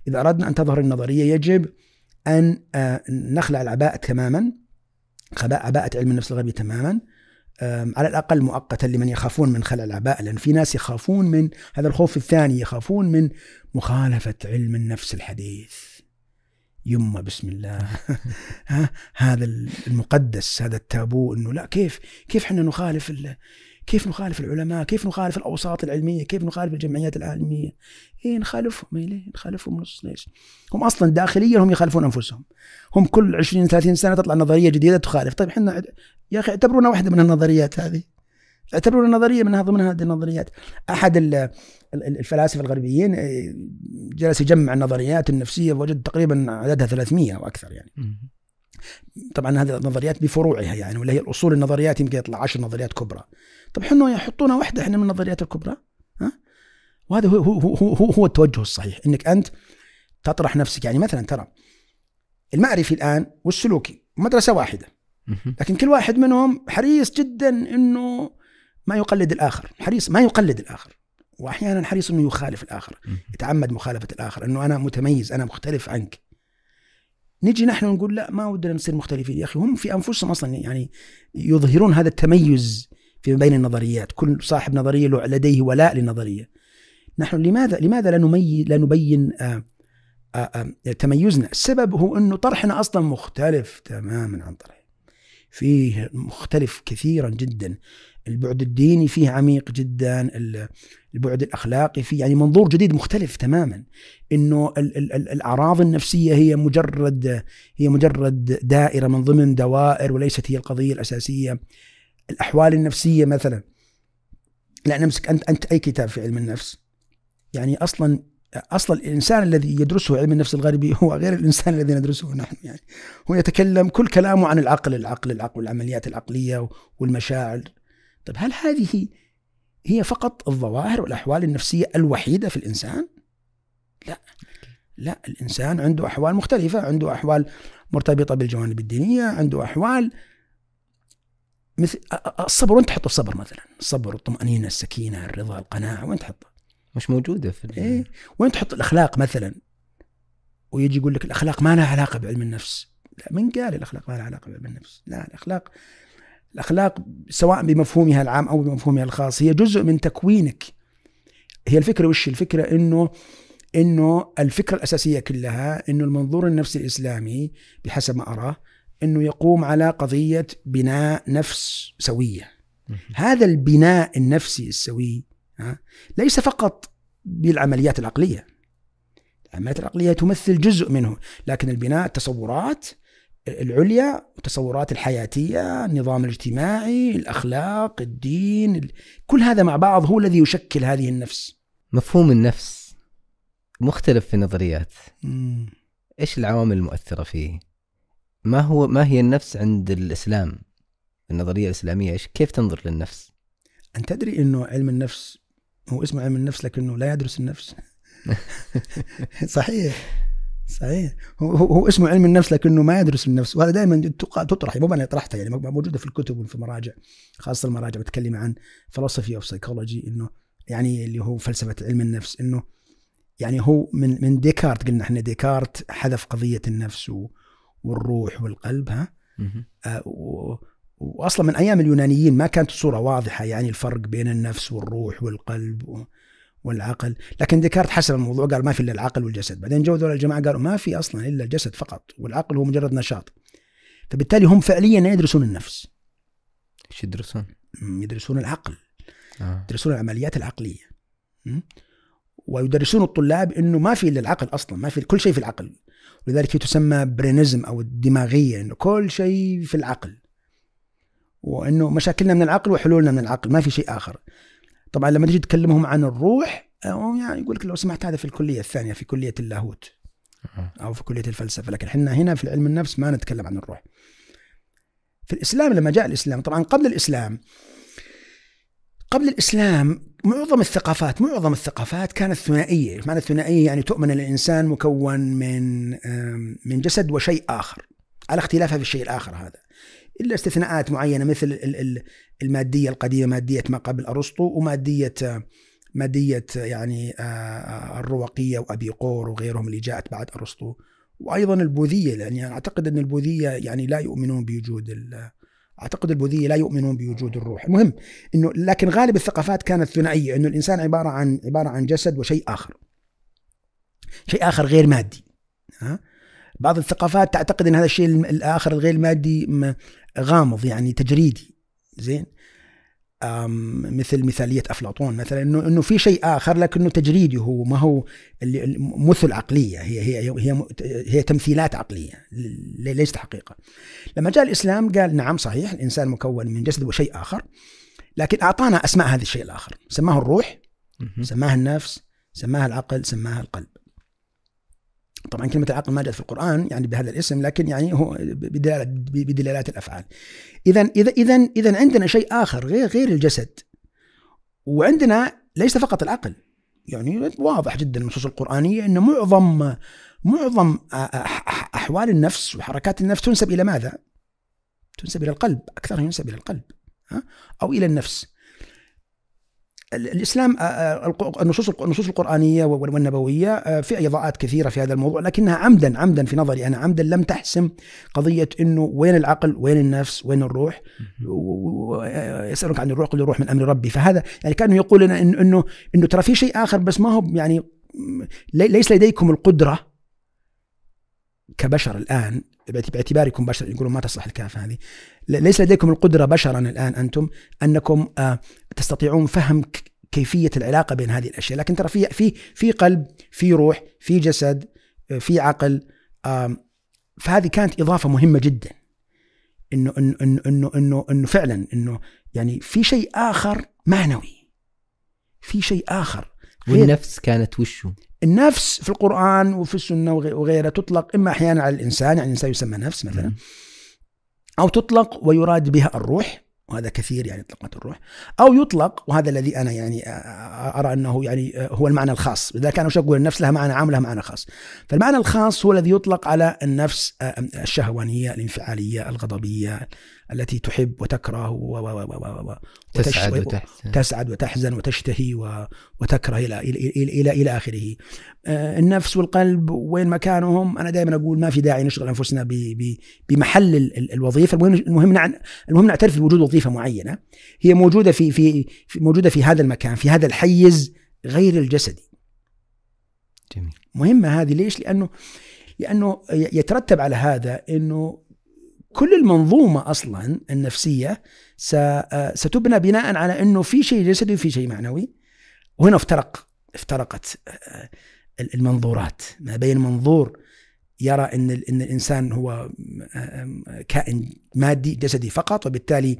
إذا أردنا أن تظهر النظرية يجب أن آه، نخلع العباءة تماما خباء عباءة علم النفس الغربي تماما على الأقل مؤقتا لمن يخافون من خلع العباءة لأن في ناس يخافون من هذا الخوف الثاني يخافون من مخالفة علم النفس الحديث. يما بسم الله. (laughs) ها؟ هذا المقدس هذا التابو إنه لا كيف؟ كيف إحنا نخالف ال- كيف نخالف العلماء؟ كيف نخالف الأوساط العلمية؟ كيف نخالف الجمعيات العالمية؟ إيه نخالفهم إيه ليه؟ نخالفهم نص ليش؟ هم أصلا داخليا هم يخالفون أنفسهم. هم كل 20 30 سنة تطلع نظرية جديدة تخالف. طيب إحنا يا أخي اعتبرونا واحدة من النظريات هذه. اعتبرونا نظريه منها ضمن هذه النظريات. أحد ال- ال- الفلاسفة الغربيين إيه، جلس يجمع النظريات النفسية ووجد تقريبا عددها 300 أو أكثر يعني. طبعا هذه النظريات بفروعها يعني ولا هي الأصول النظريات يمكن يطلع 10 نظريات كبرى. طب إحنا يحطونا واحدة إحنا من النظريات الكبرى؟ ها؟ وهذا هو هو هو, هو, هو التوجه الصحيح إنك أنت تطرح نفسك. يعني مثلا ترى المعرفي الآن والسلوكي مدرسة واحدة. لكن كل واحد منهم حريص جدا إنه ما يقلد الآخر. حريص ما يقلد الآخر. وأحيانا حريص إنه يخالف الآخر يتعمد مخالفة الآخر إنه أنا متميز أنا مختلف عنك. نجي نحن نقول لا ما ودنا نصير مختلفين. يا أخي هم في أنفسهم أصلا يعني يظهرون هذا التميز فيما بين النظريات. كل صاحب نظرية له لديه ولاء للنظرية. نحن لماذا لماذا لا نمي لا نبين آآ آآ تميزنا؟ السبب هو أنه طرحنا أصلا مختلف تماما عن طرح فيه مختلف كثيرا جدا. البعد الديني فيه عميق جدا البعد الأخلاقي فيه يعني منظور جديد مختلف تماما. إنه الأعراض النفسية هي مجرد هي مجرد دائرة من ضمن دوائر وليست هي القضية الأساسية. الأحوال النفسية مثلا لا نمسك أنت أنت أي كتاب في علم النفس. يعني أصلا أصلا الإنسان الذي يدرسه علم النفس الغربي هو غير الإنسان الذي ندرسه نحن يعني. هو يتكلم كل كلامه عن العقل العقل العقل والعمليات العقلية والمشاعر. طيب هل هذه هي فقط الظواهر والأحوال النفسية الوحيدة في الإنسان؟ لا لا الإنسان عنده أحوال مختلفة عنده أحوال مرتبطة بالجوانب الدينية عنده أحوال مثل الصبر وين تحط الصبر مثلا؟ الصبر الطمأنينة السكينة الرضا القناعة وين تحطه؟ مش موجودة في إيه؟ وين تحط الأخلاق مثلا؟ ويجي يقول لك الأخلاق ما لها علاقة بعلم النفس لا من قال الأخلاق ما لها علاقة بعلم النفس لا الأخلاق الأخلاق سواء بمفهومها العام أو بمفهومها الخاص هي جزء من تكوينك هي الفكرة وش الفكرة إنه إنه الفكرة الأساسية كلها إنه المنظور النفسي الإسلامي بحسب ما أراه إنه يقوم على قضية بناء نفس سوية. هذا البناء النفسي السوي ليس فقط بالعمليات العقلية. العمليات العقلية تمثل جزء منه، لكن البناء التصورات العليا التصورات الحياتية، النظام الاجتماعي، الأخلاق، الدين، كل هذا مع بعض هو الذي يشكل هذه النفس. مفهوم النفس مختلف في النظريات. إيش العوامل المؤثرة فيه؟ ما هو ما هي النفس عند الإسلام النظرية الإسلامية إيش كيف تنظر للنفس انت تدري إنه علم النفس هو اسمه علم النفس لكنه لا يدرس النفس (laughs) صحيح صحيح. هو, هو اسمه علم النفس لكنه ما يدرس النفس وهذا دائما تطرح مو أنا طرحتها يعني موجودة في الكتب وفي المراجع خاصة المراجع بتكلم عن philosophy of psychology إنه يعني اللي هو فلسفة علم النفس إنه يعني هو من من ديكارت قلنا إحنا ديكارت حذف قضية النفس و والروح والقلب ها؟ آه واصلا من أيام اليونانيين ما كانت الصورة واضحة يعني الفرق بين النفس والروح والقلب والعقل. لكن ديكارت حسم الموضوع قال ما في إلا العقل والجسد. بعدين جو ذول الجماعة قالوا ما في أصلا إلا الجسد فقط والعقل هو مجرد نشاط. فبالتالي هم فعليا يدرسون النفس. إيش يدرسون؟ يدرسون العقل. آه. يدرسون العمليات العقلية. ويدرسون الطلاب إنه ما في إلا العقل أصلا ما في كل شيء في العقل. ولذلك هي تسمى برينزم أو الدماغية إنه كل شيء في العقل. وإنه مشاكلنا من العقل وحلولنا من العقل ما في شيء آخر. طبعا لما تيجي تكلمهم عن الروح يعني يقول لك لو سمعت هذا في الكلية الثانية في كلية اللاهوت. أو في كلية الفلسفة. لكن إحنا هنا في علم النفس ما نتكلم عن الروح. في الإسلام لما جاء الإسلام طبعا قبل الإسلام قبل الإسلام معظم الثقافات معظم الثقافات كانت ثنائية، معنى الثنائية يعني تؤمن الإنسان مكون من من جسد وشيء آخر. على اختلافها في الشيء الآخر هذا. إلا استثناءات معينة مثل المادية القديمة مادية ما قبل أرسطو ومادية مادية يعني الرواقية وأبي قور وغيرهم اللي جاءت بعد أرسطو. وأيضا البوذية يعني أعتقد أن البوذية يعني لا يؤمنون بوجود أعتقد البوذية لا يؤمنون بوجود الروح. المهم إنه لكن غالب الثقافات كانت ثنائية إنه الإنسان عبارة عن عبارة عن جسد وشيء آخر. شيء آخر غير مادي. ها؟ بعض الثقافات تعتقد إن هذا الشيء الآخر الغير مادي غامض يعني تجريدي زين مثل مثالية أفلاطون مثلا إنه إنه في شيء آخر لكنه تجريدي هو ما هو اللي مثل عقلية هي هي هي هي تمثيلات عقلية ليست حقيقة. لما جاء الإسلام قال نعم صحيح الإنسان مكون من جسد وشيء آخر لكن أعطانا أسماء هذا الشيء الآخر سماه الروح سماه النفس سماه العقل سماه القلب. طبعا كلمة العقل ما جاءت في القرآن يعني بهذا الاسم لكن يعني هو بدلالات الأفعال. إذا إذا إذا إذا عندنا شيء آخر غير غير الجسد وعندنا ليس فقط العقل. يعني واضح جدا النصوص القرآنية أن معظم معظم أحوال النفس وحركات النفس تنسب إلى ماذا؟ تنسب إلى القلب أكثرها ينسب إلى القلب أو إلى النفس. الإسلام آه، آه، النصوص النصوص القرآنية والنبوية آه، في إضاءات كثيرة في هذا الموضوع لكنها عمدا عمدا في نظري أنا عمدا لم تحسم قضية إنه وين العقل وين النفس وين الروح ويسالك عن الروح قل الروح من أمر ربي. فهذا يعني كانه يقول لنا إنه إنه إنه ترى في شيء آخر بس ما هو يعني ليس لديكم القدرة كبشر الآن باعتباركم بشر يقولون ما تصلح الكافه هذه ليس لديكم القدرة بشرا الآن أنتم أنكم تستطيعون فهم كيفية العلاقة بين هذه الأشياء. لكن ترى في في في قلب في روح في جسد في عقل فهذه كانت إضافة مهمة جدا. إنه انه إنه إنه إنه فعلا إنه يعني في شيء آخر معنوي. في شيء آخر. والنفس كانت وشو؟ النفس في القرآن وفي السنة وغيرها تطلق إما أحيانا على الإنسان يعني الإنسان يسمى نفس مثلا أو تطلق ويراد بها الروح وهذا كثير يعني اطلقت الروح. أو يطلق وهذا الذي أنا يعني أرى أنه يعني هو المعنى الخاص. لذلك أنا أقول النفس لها معنى عام لها معنى خاص. فالمعنى الخاص هو الذي يطلق على النفس الشهوانية الانفعالية الغضبية التي تحب وتكره و و و و تسعد وتحزن تسعد وتحزن وتشتهي وتكره إلى إلى إلى, إلى آخره. آه، النفس والقلب وين مكانهم؟ أنا دائما أقول ما في داعي نشغل أنفسنا بمحل الوظيفة، المهم المهم نعترف بوجود وظيفة معينة هي موجودة في في موجودة في هذا المكان، في هذا الحيز غير الجسدي. جميل. مهمة هذه ليش؟ لأنه لأنه يترتب على هذا إنه كل المنظومة أصلا النفسية آه، ستبنى بناء على أنه في شيء جسدي وفي شيء معنوي. وهنا افترق افترقت آه، المنظورات. ما بين منظور يرى إن إن الإنسان هو آه، كائن مادي جسدي فقط وبالتالي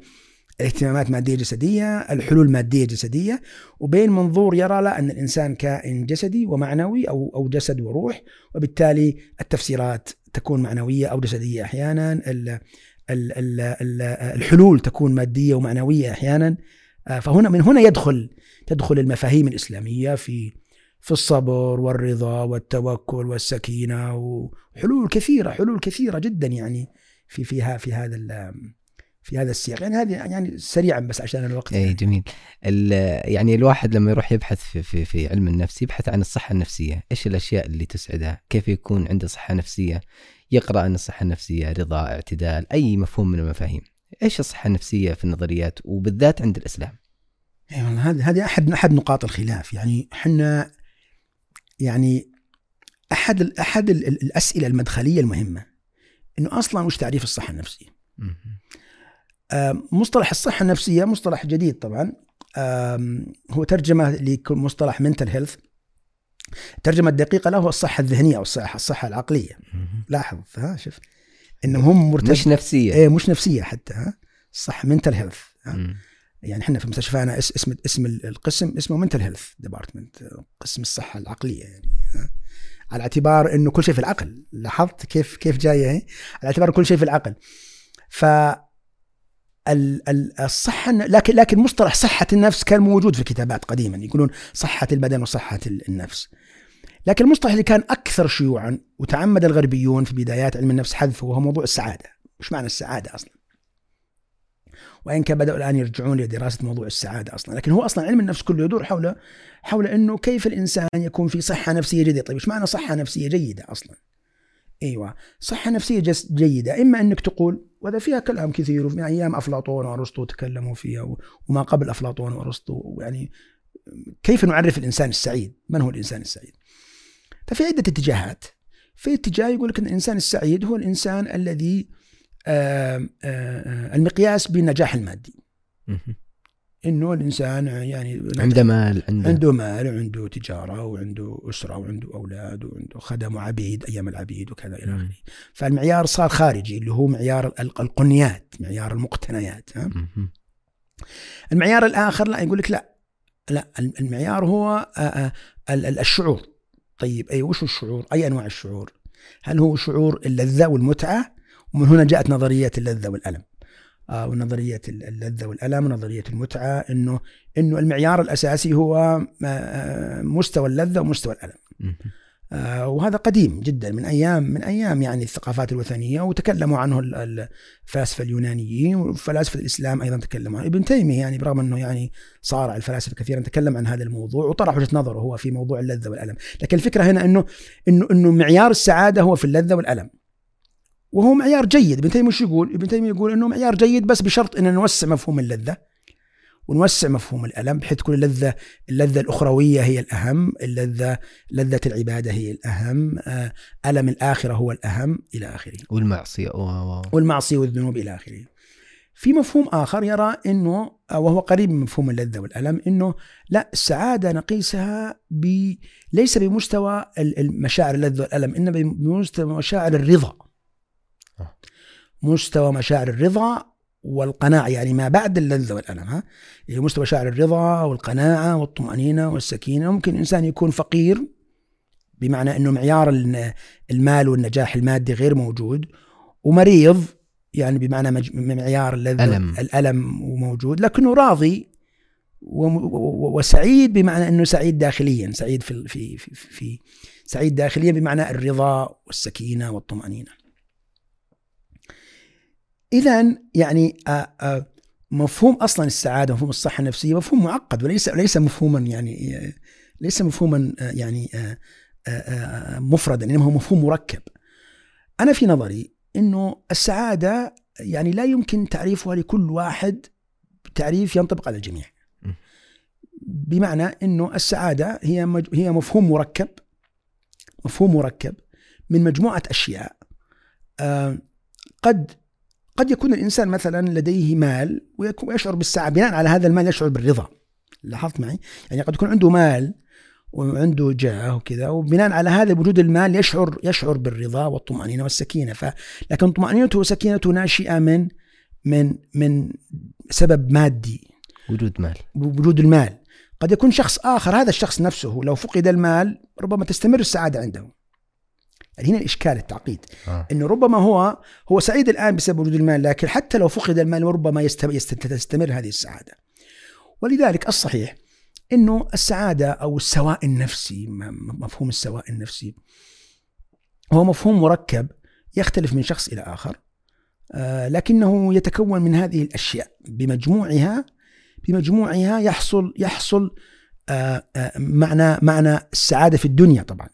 الاهتمامات مادية جسدية، الحلول مادية جسدية، وبين منظور يرى لا إن الإنسان كائن جسدي ومعنوي أو أو جسد وروح، وبالتالي التفسيرات تكون معنوية أو جسدية. أحيانا الحلول تكون مادية ومعنوية أحيانا. آه، فهنا من هنا يدخل تدخل المفاهيم الإسلامية في في الصبر والرضا والتوكل والسكينة وحلول كثيرة حلول كثيرة جدا يعني في فيها في هذا في هذا السياق. يعني هذه يعني سريعا بس عشان الوقت اي. جميل. يعني الواحد لما يروح يبحث في, في, في علم النفس يبحث عن الصحة النفسية. إيش الأشياء اللي تسعدها كيف يكون عنده صحة نفسية؟ يقرأ عن الصحة النفسية رضا اعتدال أي مفهوم من المفاهيم. إيش الصحة النفسية في النظريات وبالذات عند الإسلام؟ اي والله هذه هذه احد أحد نقاط الخلاف. يعني إحنا يعني أحد أحد الأسئلة المدخلية المهمة إنه أصلا وش تعريف الصحة النفسية؟ مصطلح الصحة النفسية مصطلح جديد طبعا. هو ترجمة لمصطلح mental health الترجمة الدقيقة له هو الصحة الذهنية أو الصحة الصحة العقلية. لاحظ ها شوف. إنهم هم مرتب مش نفسية. إيه مش نفسية حتى ها. الصحة mental health يعني إحنا في مستشفانا اسم اسم القسم اسمه mental health department قسم الصحة العقلية يعني على اعتبار إنه كل شيء في العقل لاحظت كيف كيف جاية على اعتبار كل شيء في العقل. ف الصحة لكن لكن مصطلح صحة النفس كان موجود في الكتابات قديما. يقولون صحة البدن وصحة النفس. لكن المصطلح اللي كان أكثر شيوعا وتعمد الغربيون في بدايات علم النفس حذفه وهو موضوع السعادة. مش معنى السعادة أصلا؟ وإن كان بدأوا الآن يرجعون لدراسة موضوع السعادة أصلا. لكن هو أصلا علم النفس كله يدور حول حول أنه كيف الإنسان يكون في صحة نفسية جيدة؟ طيب إيش معنى صحة نفسية جيدة أصلا؟ إيوه. صحة نفسية جيدة. إما إنك تقول وهذا فيها كلام كثير وفي أيام أفلاطون وأرسطو تكلموا فيها وما قبل أفلاطون وأرسطو يعني كيف نعرف الإنسان السعيد؟ من هو الإنسان السعيد؟ ففي عدة اتجاهات. في اتجاه يقول لك إن الإنسان السعيد هو الإنسان الذي آآ آآ المقياس بالنجاح المادي. إنه الإنسان يعني عنده مال عنده, عنده مال وعنده تجارة وعنده أسرة وعنده أولاد وعنده خدم وعبيد أيام العبيد وكذا إلى آخره. فالمعيار صار خارجي اللي هو معيار القنيات معيار المقتنيات ها؟ المعيار الآخر لا يقول لك لا لا المعيار هو الشعور. طيب أي وش الشعور؟ أي أنواع الشعور؟ هل هو شعور اللذة والمتعة؟ ومن هنا جاءت نظرية اللذة والألم. آه، ونظرية اللذة والألم ونظريه المتعة انه إنه المعيار الأساسي هو آه، مستوى اللذة ومستوى الألم. آه، وهذا قديم جدا من أيام من أيام يعني الثقافات الوثنية وتكلموا عنه الفلاسفة اليونانيين وفلاسفة الإسلام أيضا تكلموا عنه ابن تيمية يعني برغم إنه يعني صارع الفلاسفة كثيرا تكلم عن هذا الموضوع وطرح وجهة نظره هو في موضوع اللذة والألم، لكن الفكرة هنا انه انه إنه معيار السعادة هو في اللذة والألم. وهو معيار جيد، ابن تيمية شو يقول؟ ابن تيمية يقول إنه معيار جيد بس بشرط إن نوسع مفهوم اللذة ونوسع مفهوم الألم بحيث تكون اللذة اللذة الأخروية هي الأهم اللذة لذة العبادة هي الأهم آه، ألم الآخرة هو الأهم إلى آخره والمعصية والمعصية والذنوب إلى آخره في مفهوم آخر يرى أنه آه، وهو قريب من مفهوم اللذة والألم أنه لا السعادة نقيسها ب ليس بمستوى المشاعر اللذة والألم إنما بمستوى مشاعر الرضا. مستوى مشاعر الرضا والقناعة يعني ما بعد اللذة والألم ها؟ يعني مستوى شعر الرضا والقناعة والطمأنينة والسكينة. ممكن الإنسان يكون فقير بمعنى أنه معيار المال والنجاح المادي غير موجود ومريض يعني بمعنى معيار اللذة ألم. الألم وموجود لكنه راضي وسعيد بمعنى أنه سعيد داخليا سعيد في, في, في, في سعيد داخليا بمعنى الرضا والسكينة والطمأنينة. اذا يعني آه، آه، مفهوم أصلا السعادة مفهوم الصحة النفسية مفهوم معقد وليس ليس مفهوما يعني آه، ليس مفهوما يعني مفردا إنما هو مفهوم مركب. أنا في نظري إنه السعادة يعني لا يمكن تعريفها لكل واحد تعريف ينطبق على الجميع. بمعنى إنه السعادة هي هي مفهوم مركب مفهوم مركب من مجموعة أشياء قد قد يكون الإنسان مثلا لديه مال ويشعر بالسعادة بناء على هذا المال يشعر بالرضا. لاحظت معي؟ يعني قد يكون عنده مال وعنده جاه وكذا وبناء على هذا وجود المال يشعر يشعر بالرضا والطمأنينة والسكينة. ف لكن طمأنينته وسكينته ناشئة من من من سبب مادي. وجود مال. وجود المال. قد يكون شخص آخر هذا الشخص نفسه لو فقد المال ربما تستمر السعادة عنده. هنا الإشكال التعقيد. آه. انه ربما هو هو سعيد الآن بسبب وجود المال لكن حتى لو فقد المال ربما تستمر هذه السعادة. ولذلك الصحيح إنه السعادة أو السواء النفسي مفهوم السواء النفسي هو مفهوم مركب يختلف من شخص إلى آخر آه لكنه يتكون من هذه الأشياء. بمجموعها بمجموعها يحصل يحصل آه آه معنى معنى السعادة في الدنيا طبعا.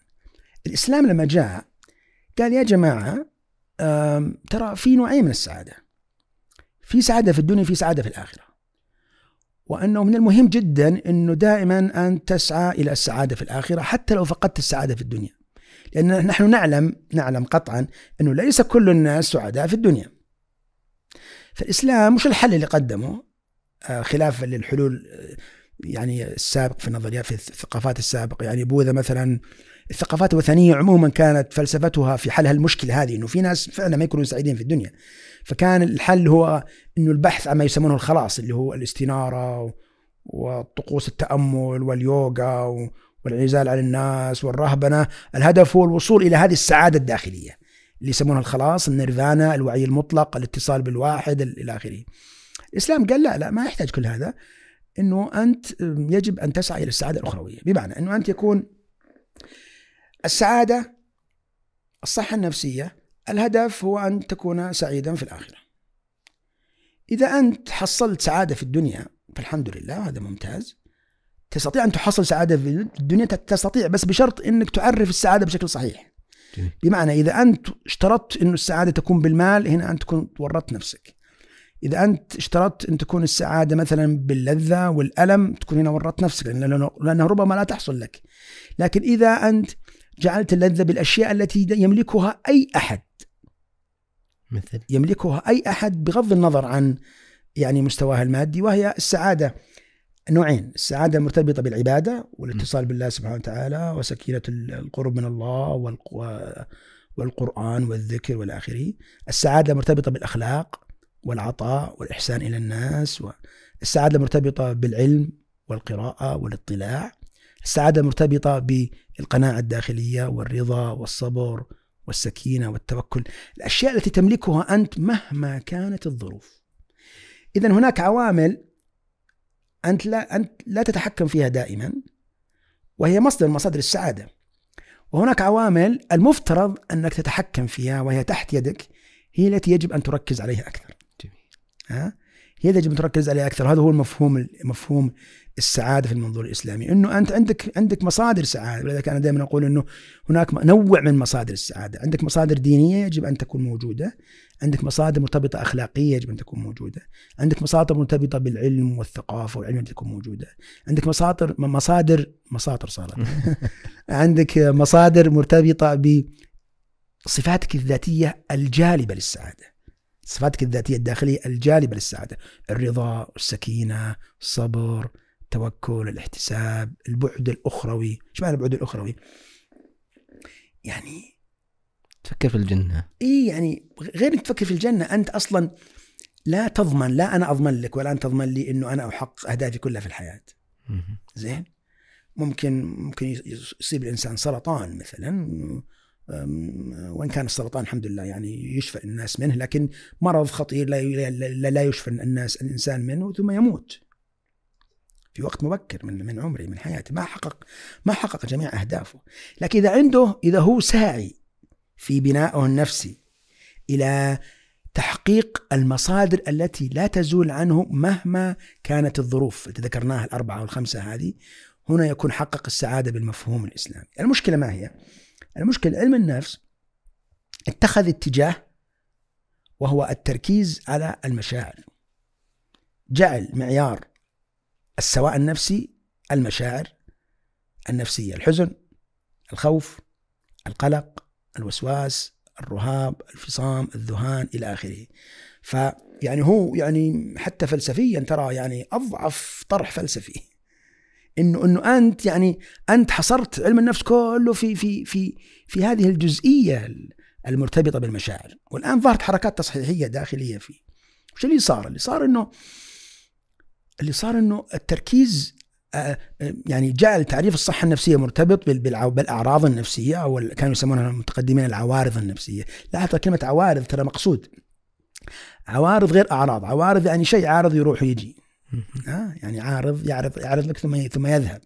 الإسلام لما جاء قال يا جماعة ترى في نوعين من السعادة. في سعادة في الدنيا في سعادة في الآخرة. وأنه من المهم جدا أنه دائما أن تسعى إلى السعادة في الآخرة حتى لو فقدت السعادة في الدنيا. لأن نحن نعلم نعلم قطعا أنه ليس كل الناس سعداء في الدنيا. فالإسلام مش الحل اللي قدمه؟ آه، خلافا للحلول آه، يعني السابق في النظريات في الثقافات السابقة. يعني بوذا مثلا الثقافات الوثنية عموما كانت فلسفتها في حل هالمشكله هذه إنه في ناس فعلا ما يكونوا سعيدين في الدنيا. فكان الحل هو إنه البحث عن ما يسمونه الخلاص اللي هو الاستنارة وطقوس التأمل واليوغا والانعزال عن الناس والرهبنة. الهدف هو الوصول إلى هذه السعادة الداخلية اللي يسمونها الخلاص النيرفانا الوعي المطلق الاتصال بالواحد إلى آخره. الإسلام قال لا لا ما يحتاج كل هذا إنه أنت يجب أن تسعى إلى السعادة الأخروية. بمعنى إنه أنت يكون السعادة الصحة النفسية الهدف هو أن تكون سعيدا في الآخرة. إذا أنت حصلت سعادة في الدنيا فالحمد لله هذا ممتاز. تستطيع أن تحصل سعادة في الدنيا تستطيع بس بشرط أنك تعرف السعادة بشكل صحيح. بمعنى إذا أنت اشترطت أن السعادة تكون بالمال هنا أنت تكون ورطت نفسك. إذا أنت اشترطت أن تكون السعادة مثلا باللذة والألم تكون هنا ورطت نفسك لأنه ربما لا تحصل لك. لكن إذا أنت جعلت اللذة بالأشياء التي يملكها أي أحد. مثل؟ يملكها أي أحد بغض النظر عن يعني مستواها المادي وهي السعادة. نوعين السعادة المرتبطة بالعبادة والاتصال بالله سبحانه وتعالى وسكينة القرب من الله والقرآن والذكر والى اخره. السعادة المرتبطة بالأخلاق والعطاء والإحسان إلى الناس السعادة المرتبطة بالعلم والقراءة والاطلاع. السعادة مرتبطة بالقناعة الداخلية والرضا والصبر والسكينة والتوكل الأشياء التي تملكها أنت مهما كانت الظروف إذا هناك عوامل أنت لا, أنت لا تتحكم فيها دائما وهي مصدر مصادر السعادة وهناك عوامل المفترض أنك تتحكم فيها وهي تحت يدك هي التي يجب أن تركز عليها أكثر. جميل. ها؟ هي يجب تركز عليها أكثر، هذا هو المفهوم مفهوم السعادة في المنظور الإسلامي، إنه أنت عندك عندك مصادر سعادة، ولذلك أنا دائما أقول إنه هناك نوع من مصادر السعادة، عندك مصادر دينية يجب أن تكون موجودة، عندك مصادر مرتبطة أخلاقية يجب أن تكون موجودة، عندك مصادر مرتبطة بالعلم والثقافة والعلم يجب تكون موجودة، عندك مصادر مصادر مصادر صارت. (laughs) عندك مصادر مرتبطة بصفاتك الذاتية الجالبة للسعادة. صفاتك الذاتية الداخلية الجالبة للسعادة، الرضا، السكينة، الصبر، التوكل، الاحتساب، البعد الأخروي، إيش معنى البعد الأخروي؟ يعني تفكر في الجنة. إي يعني غير إنك تفكر في الجنة أنت أصلا لا تضمن لا أنا أضمن لك ولا أنت تضمن لي إنه أنا أحقق أهدافي كلها في الحياة. مهم. زين؟ ممكن ممكن يصيب الإنسان سرطان مثلا وإن كان السرطان الحمد لله يعني يشفى الناس منه لكن مرض خطير لا لا, يشفى الناس الإنسان منه ثم يموت. في وقت مبكر من من عمره من حياته ما حقق ما حقق جميع أهدافه. لكن إذا عنده إذا هو ساعي في بنائه النفسي إلى تحقيق المصادر التي لا تزول عنه مهما كانت الظروف. ذكرناها الأربعة أو الخمسه هذه. هنا يكون حقق السعادة بالمفهوم الإسلامي. المشكلة ما هي؟ المشكلة علم النفس اتخذ اتجاه وهو التركيز على المشاعر. جعل معيار السواء النفسي المشاعر النفسية، الحزن، الخوف، القلق، الوسواس، الرهاب، الفصام، الذهان إلى آخره. فيعني هو يعني حتى فلسفيا ترى يعني أضعف طرح فلسفي. إنه إنه أنت يعني أنت حصرت علم النفس كله في في في في هذه الجزئية المرتبطة بالمشاعر، والآن ظهرت حركات تصحيحية داخلية فيه. وش اللي صار؟ اللي صار إنه اللي صار إنه التركيز آه، آه، يعني جعل تعريف الصحة النفسية مرتبط بالأعراض النفسية أو كانوا يسمونها المتقدمين العوارض النفسية، لاحظ كلمة عوارض ترى مقصود. عوارض غير أعراض، عوارض يعني شيء عارض يروح ويجي. ها يعني عارض يعرض يعرض لك ثم ثم يذهب.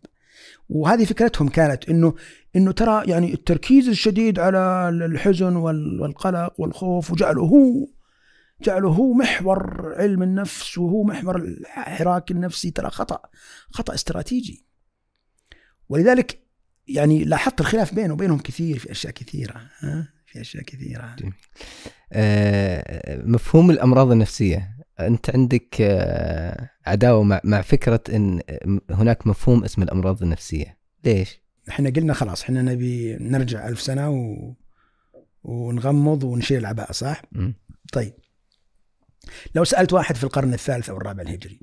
وهذه فكرتهم كانت إنه إنه ترى يعني التركيز الشديد على الحزن وال- والقلق والخوف وجعله هو جعله هو محور علم النفس وهو محور الحراك النفسي. ترى خطأ خطأ استراتيجي. ولذلك يعني لاحظت الخلاف بينه وبينهم كثير في أشياء كثيرة ها في أشياء كثيرة. آه، مفهوم الأمراض النفسية. أنت عندك آه، عداوة مع مع فكرة إن هناك مفهوم اسمه الأمراض النفسية ليش إحنا قلنا خلاص إحنا نبي نرجع ألف سنة و... ونغمض ونشيل العباءة صح؟ مم. طيب لو سألت واحد في القرن الثالث أو الرابع الهجري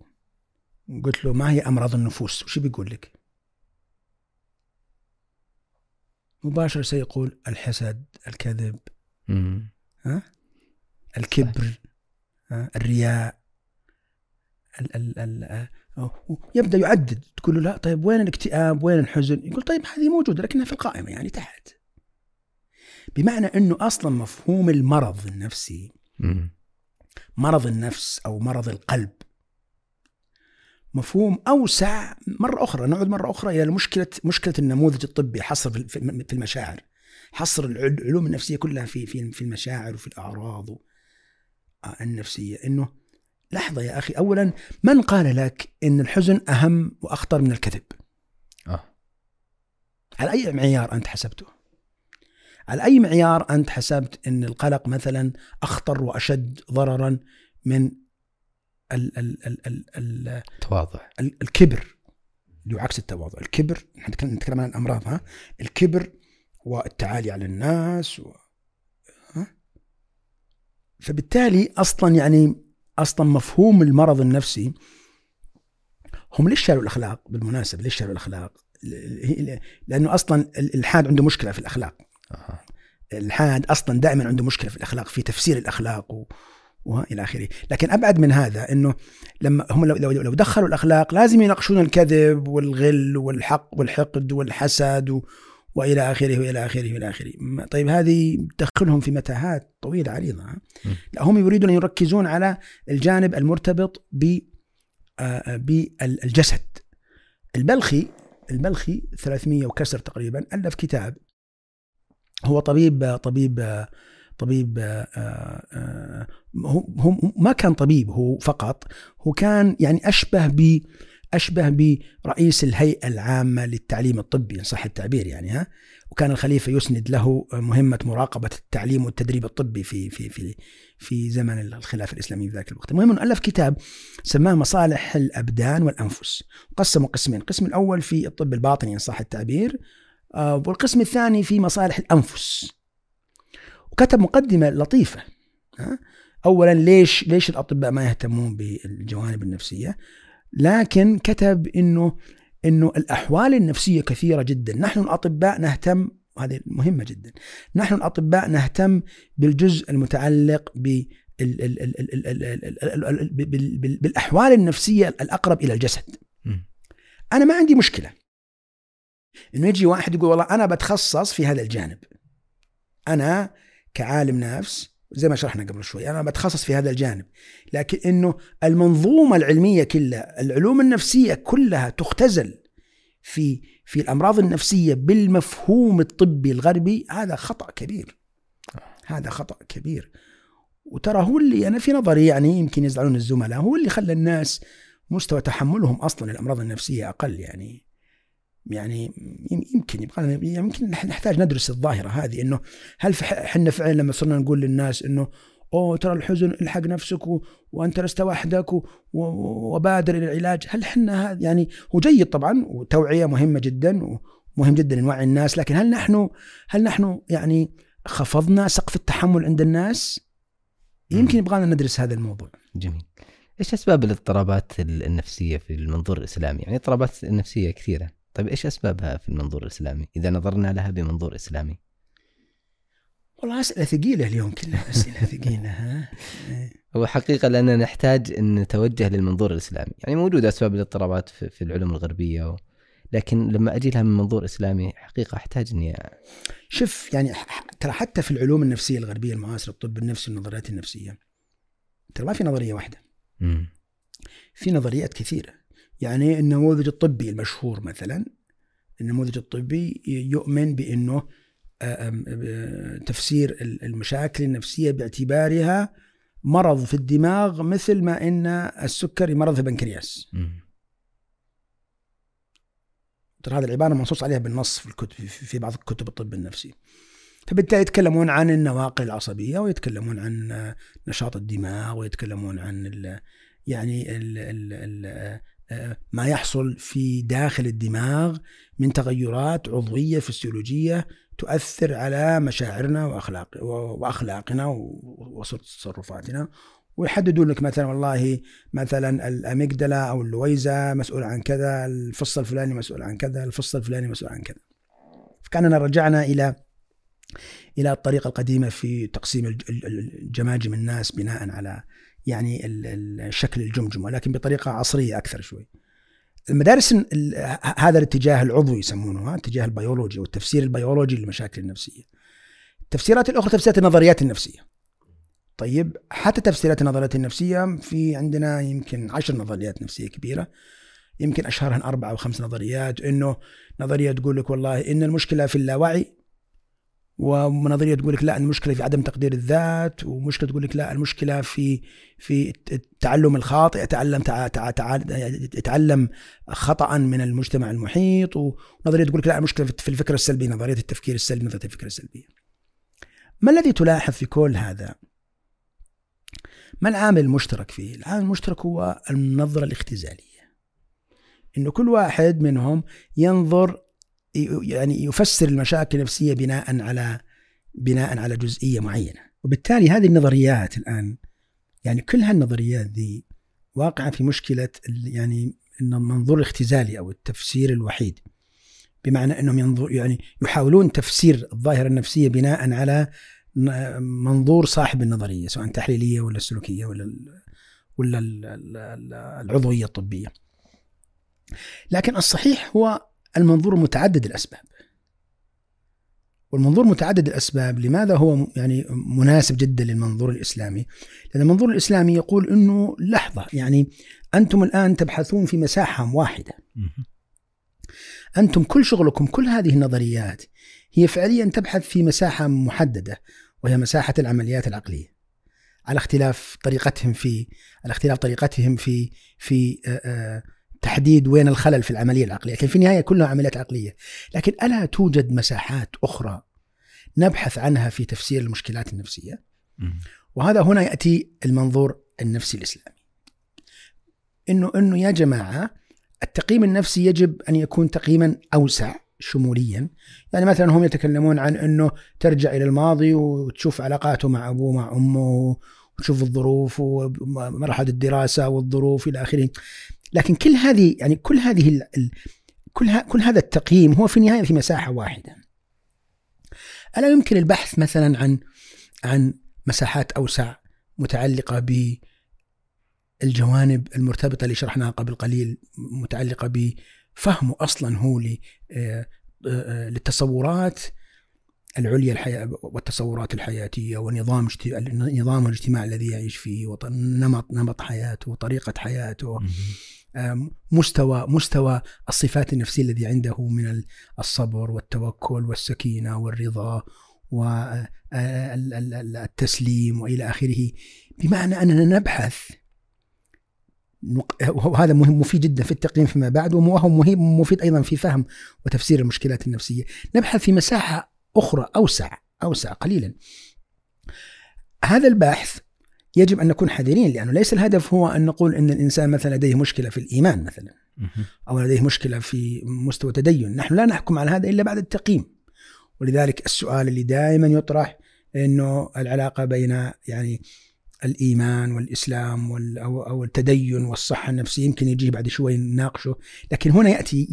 قلت له ما هي أمراض النفوس؟ وش بيقول لك؟ مباشرة سيقول الحسد، الكذب، مم. الكبر، ها؟ الرياء ال ال ال يبدأ يعدد تقول له لا طيب وين الاكتئاب؟ وين الحزن؟ يقول طيب هذه موجودة لكنها في القائمة يعني تحت. بمعنى إنه أصلا مفهوم المرض النفسي. مرض النفس أو مرض القلب مفهوم أوسع مرة أخرى نعود مرة أخرى إلى مشكلة مشكلة النموذج الطبي حصر في المشاعر حصر العل- العلوم النفسية كلها في في في المشاعر وفي الأعراض النفسية إنه لحظة يا أخي اولا من قال لك إن الحزن أهم وأخطر من الكذب؟ آه على أي معيار أنت حسبته؟ على أي معيار أنت حسبت إن القلق مثلا أخطر وأشد ضررا من ال ال ال ال ال تواضع ال الكبر اللي هو عكس التواضع، الكبر نحن نتكلم عن الأمراض ها الكبر والتعالي على الناس و... ها؟ فبالتالي أصلا يعني أصلا مفهوم المرض النفسي هم ليش شالوا الأخلاق بالمناسبة ليش شالوا الأخلاق؟ لأنه أصلا الالحاد عنده مشكلة في الأخلاق آه. الالحاد أصلا دائما عنده مشكلة في الأخلاق في تفسير الأخلاق و... وإلى آخره، لكن أبعد من هذا إنه لما هم لو, لو, لو دخلوا الأخلاق لازم يناقشون الكذب والغل والحق والحقد والحسد و... وإلى آخره وإلى آخره وإلى آخره، طيب هذه تدخلهم في متاهات طويلة عريضه. لا هم يريدون أن يركزون على الجانب المرتبط ب آه، بالجسد. البلخي البلخي 300 وكسر تقريبا ألف كتاب هو طبيب طبيب طبيب آه، آه، هو ما كان طبيب هو فقط هو كان يعني أشبه ب أشبه برئيس الهيئة العامة للتعليم الطبي إن صح التعبير يعني ها وكان الخليفة يسند له مهمة مراقبة التعليم والتدريب الطبي في في في في زمن الخلافة الإسلامية في ذاك الوقت. المهم انه ألف كتاب سماه مصالح الأبدان والأنفس. قسموا قسمين، القسم الأول في الطب الباطني إن صح التعبير آه، والقسم الثاني في مصالح الأنفس. وكتب مقدمة لطيفة. اولا ليش ليش الأطباء ما يهتمون بالجوانب النفسية؟ لكن كتب انه انه الاحوال النفسيه كثيره جدا، نحن الاطباء نهتم وهذه مهمه جدا. نحن الاطباء نهتم بالجزء المتعلق ب بالاحوال النفسيه الاقرب إلى الجسد. أنا ما عندي مشكله انه يجي واحد يقول والله أنا بتخصص في هذا الجانب. أنا كعالم نفس زي ما شرحنا قبل شوي أنا بتخصص في هذا الجانب. لكن إنه المنظومة العلمية كلها العلوم النفسية كلها تختزل في في الأمراض النفسية بالمفهوم الطبي الغربي هذا خطأ كبير. هذا خطأ كبير. وترى هو اللي أنا في نظري يعني يمكن يزعلون الزملاء هو اللي خلى الناس مستوى تحملهم أصلا الامراض النفسية أقل يعني. يعني يمكن يبغى يمكن نحتاج ندرس الظاهرة هذه إنه هل إحنا فعلا لما صرنا نقول للناس إنه أوه ترى الحزن الحق نفسك و... وأنت لست وحدك و... وبادر إلى العلاج هل إحنا هذا يعني هو جيد طبعا وتوعية مهمة جدا ومهم جدا نوعي الناس لكن هل نحن هل نحن يعني خفضنا سقف التحمل عند الناس؟ يمكن يبغانا ندرس هذا الموضوع. جميل. إيش أسباب الاضطرابات النفسية في المنظور الإسلامي؟ يعني اضطرابات نفسيه كثيرة. طيب إيش أسبابها في المنظور الإسلامي؟ إذا نظرنا لها بمنظور إسلامي. والله أسئلة ثقيلة اليوم كلها أسئلة (laughs) ثقيلة ها؟ هو حقيقة لأننا نحتاج إن نتوجه للمنظور الإسلامي. يعني موجودة أسباب الاضطرابات في العلوم الغربية و... لكن لما أجي لها من منظور إسلامي حقيقة أحتاج إني شوف يعني ترى حتى في العلوم النفسية الغربية المعاصرة الطب النفسي والنظريات النفسية ترى ما في نظرية واحدة. م. في نظريات كثيرة. يعني النموذج الطبي المشهور مثلا النموذج الطبي يؤمن بأنه تفسير المشاكل النفسية باعتبارها مرض في الدماغ مثل ما إن السكري مرض في البنكرياس. ترى هذه العبارة منصوص عليها بالنص في الكتب في بعض كتب الطب النفسي. فبالتالي يتكلمون عن النواقل العصبية ويتكلمون عن نشاط الدماغ ويتكلمون عن ال يعني ال ال ال ما يحصل في داخل الدماغ من تغيرات عضوية فسيولوجية تؤثر على مشاعرنا واخلاق وأخلاقنا وتصرفاتنا ويحددون لك مثلا والله مثلا الاميجدلا أو اللويزه مسؤول عن كذا، الفص الفلاني مسؤول عن كذا، الفص الفلاني مسؤول عن كذا. فكأننا رجعنا إلى إلى الطريقة القديمة في تقسيم الجماجم الناس بناء على يعني الشكل الجمجمة ولكن بطريقة عصرية أكثر شوي. المدارس هذا الاتجاه العضوي يسمونه الاتجاه البيولوجي والتفسير البيولوجي للمشاكل النفسية. التفسيرات الأخرى تفسيرات النظريات النفسية. طيب حتى تفسيرات النظريات النفسية في عندنا يمكن عشر نظريات نفسية كبيرة. يمكن اشهرها أربع أو خمس نظريات إنه نظرية تقول لك والله إن المشكلة في اللاوعي ونظرية تقول لك لا المشكلة في عدم تقدير الذات ومشكلة تقول لك لا المشكلة في في التعلم الخاطئ تعلم يتعلم خطأ من المجتمع المحيط ونظرية تقول لك لا المشكلة في الفكر السلبي نظرية التفكير السلبي نظرية الفكر السلبي ما الذي تلاحظ في كل هذا؟ ما العامل المشترك فيه؟ العامل المشترك هو النظرة الاختزالية. إنه كل واحد منهم ينظر يعني يفسر المشاكل النفسية بناء على بناء على جزئية معينة وبالتالي هذه النظريات الآن يعني كل هالنظريات ذي واقعة في مشكلة يعني المنظور الاختزالي أو التفسير الوحيد بمعنى إنهم ينظر يعني يحاولون تفسير الظاهرة النفسية بناء على منظور صاحب النظرية سواء تحليلية ولا سلوكيه ولا ولا العضوية الطبية. لكن الصحيح هو المنظور متعدد الأسباب والمنظور متعدد الأسباب لماذا هو يعني مناسب جدا للمنظور الإسلامي؟ لأن المنظور الإسلامي يقول إنه لحظة يعني أنتم الآن تبحثون في مساحة واحدة. أنتم كل شغلكم كل هذه النظريات هي فعليا تبحث في مساحة محددة وهي مساحة العمليات العقلية على اختلاف طريقتهم في على اختلاف طريقتهم في في آه، آه، تحديد وين الخلل في العملية العقلية لكن في النهاية كلها عمليات عقلية. لكن ألا توجد مساحات أخرى نبحث عنها في تفسير المشكلات النفسية؟ وهذا هنا يأتي المنظور النفسي الإسلامي. إنه إنه يا جماعة التقييم النفسي يجب أن يكون تقييما أوسع شموليا. يعني مثلا هم يتكلمون عن إنه ترجع إلى الماضي وتشوف علاقاته مع أبوه مع أمه وتشوف الظروف ومرحلة الدراسة والظروف إلى آخره. لكن كل هذه يعني كل هذه ال كل ها كل هذا التقييم هو في النهاية في مساحة واحدة. ألا يمكن البحث مثلا عن عن مساحات أوسع متعلقة ب الجوانب المرتبطة اللي شرحناها قبل قليل متعلقة بفهمه أصلا هو آه، آه، آه، للتصورات العليا الحياة والتصورات الحياتية ونظام نظام الاجتماع الذي يعيش فيه ونمط نمط حياته وطريقه حياته. مستوى مستوى الصفات النفسية الذي عنده من الصبر والتوكل والسكينة والرضا والتسليم وإلى آخره. بمعنى أننا نبحث. وهذا مهم مفيد جدا في التقييم فيما بعد وهو مهم مفيد أيضا في فهم وتفسير المشكلات النفسية. نبحث في مساحة أخرى أوسع أوسع قليلا. هذا البحث يجب أن نكون حذرين لأنه ليس الهدف هو أن نقول إن الإنسان مثلا لديه مشكلة في الإيمان مثلا أو لديه مشكلة في مستوى تدين. نحن لا نحكم على هذا إلا بعد التقييم. ولذلك السؤال اللي دائما يطرح إنه العلاقة بين يعني الإيمان والإسلام أو التدين والصحة النفسية يمكن يجي بعد شوي نناقشه. لكن هنا يأتي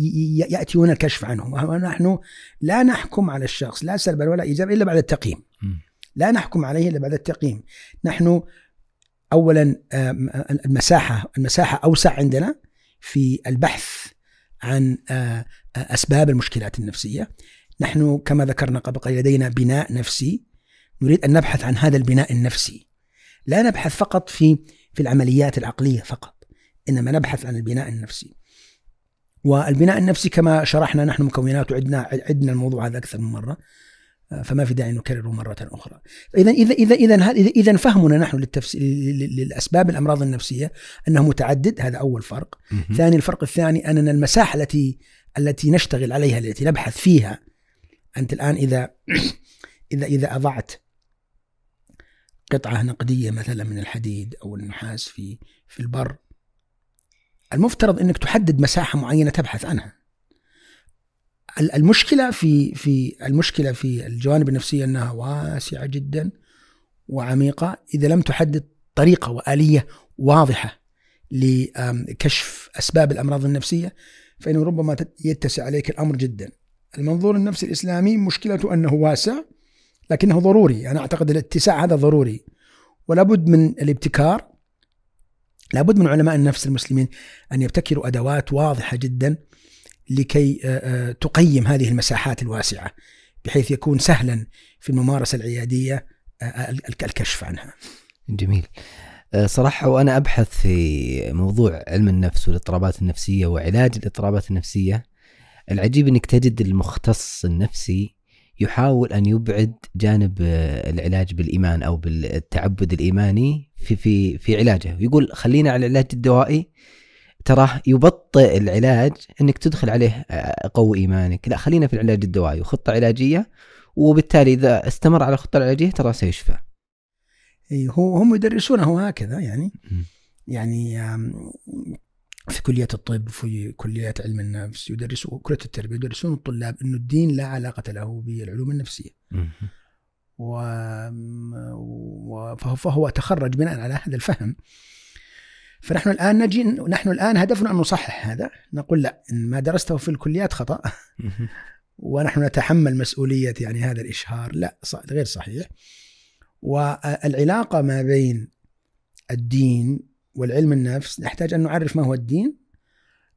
يأتي هنا الكشف عنه ونحن لا نحكم على الشخص لا سلبا ولا ايجابا إلا بعد التقييم. لا نحكم عليه إلا بعد التقييم. نحن اولا المساحة المساحة أوسع عندنا في البحث عن أسباب المشكلات النفسية. نحن كما ذكرنا قبل قليل لدينا بناء نفسي. نريد أن نبحث عن هذا البناء النفسي. لا نبحث فقط في في العمليات العقلية فقط إنما نبحث عن البناء النفسي. والبناء النفسي كما شرحنا نحن مكوناته عدنا عدنا الموضوع هذا أكثر من مرة. فما في داعي نكرره مرة أخرى. إذا إذا إذا إذا إذا فهمنا نحن للتفسير للأسباب الأمراض النفسية أنه متعدد هذا أول فرق. ثاني الفرق الثاني أننا المساحة التي التي نشتغل عليها التي نبحث فيها أنت الآن إذا (clears throat) إذا إذا أضعت قطعة نقدية مثلا من الحديد أو النحاس في في البر المفترض أنك تحدد مساحة معينة تبحث عنها المشكلة في في المشكلة في الجوانب النفسية أنها واسعة جدا وعميقة إذا لم تحدد طريقة وآلية واضحة لكشف أسباب الأمراض النفسية فإنه ربما يتسع عليك الأمر جدا. المنظور النفسي الإسلامي مشكلته أنه واسع لكنه ضروري. أنا أعتقد الاتساع هذا ضروري. ولا بد من الابتكار لابد من علماء النفس المسلمين أن يبتكروا أدوات واضحة جدا لكي آه، آه، تقيم هذه المساحات الواسعة بحيث يكون سهلا في الممارسة العيادية آه، الكشف عنها. جميل. صراحة وأنا أبحث في موضوع علم النفس والاضطرابات النفسية وعلاج الاضطرابات النفسية العجيب أنك تجد المختص النفسي يحاول أن يبعد جانب العلاج بالإيمان أو بالتعبد الإيماني في في في علاجه. يقول خلينا على العلاج الدوائي تراه يبطئ العلاج إنك تدخل عليه آه، قوي إيمانك. لا خلينا في العلاج الدوائي وخطه علاجية وبالتالي إذا استمر على الخطة العلاجية ترى سيشفى. إي هو هم يدرسونه هكذا يعني. يعني في كلية الطب في كلية علم النفس يدرسوا كلية التربية يدرسون الطلاب أن الدين لا علاقة له بالعلوم النفسية. و... فهو تخرج بناء على هذا الفهم. فنحن الآن نجي نحن الآن هدفنا أن نصحح هذا. نقول لا إن ما درسته في الكليات خطأ. ونحن نتحمل مسؤولية يعني هذا الإشهار. لا غير صحيح. والعلاقة ما بين الدين والعلم النفس نحتاج أن نعرف ما هو الدين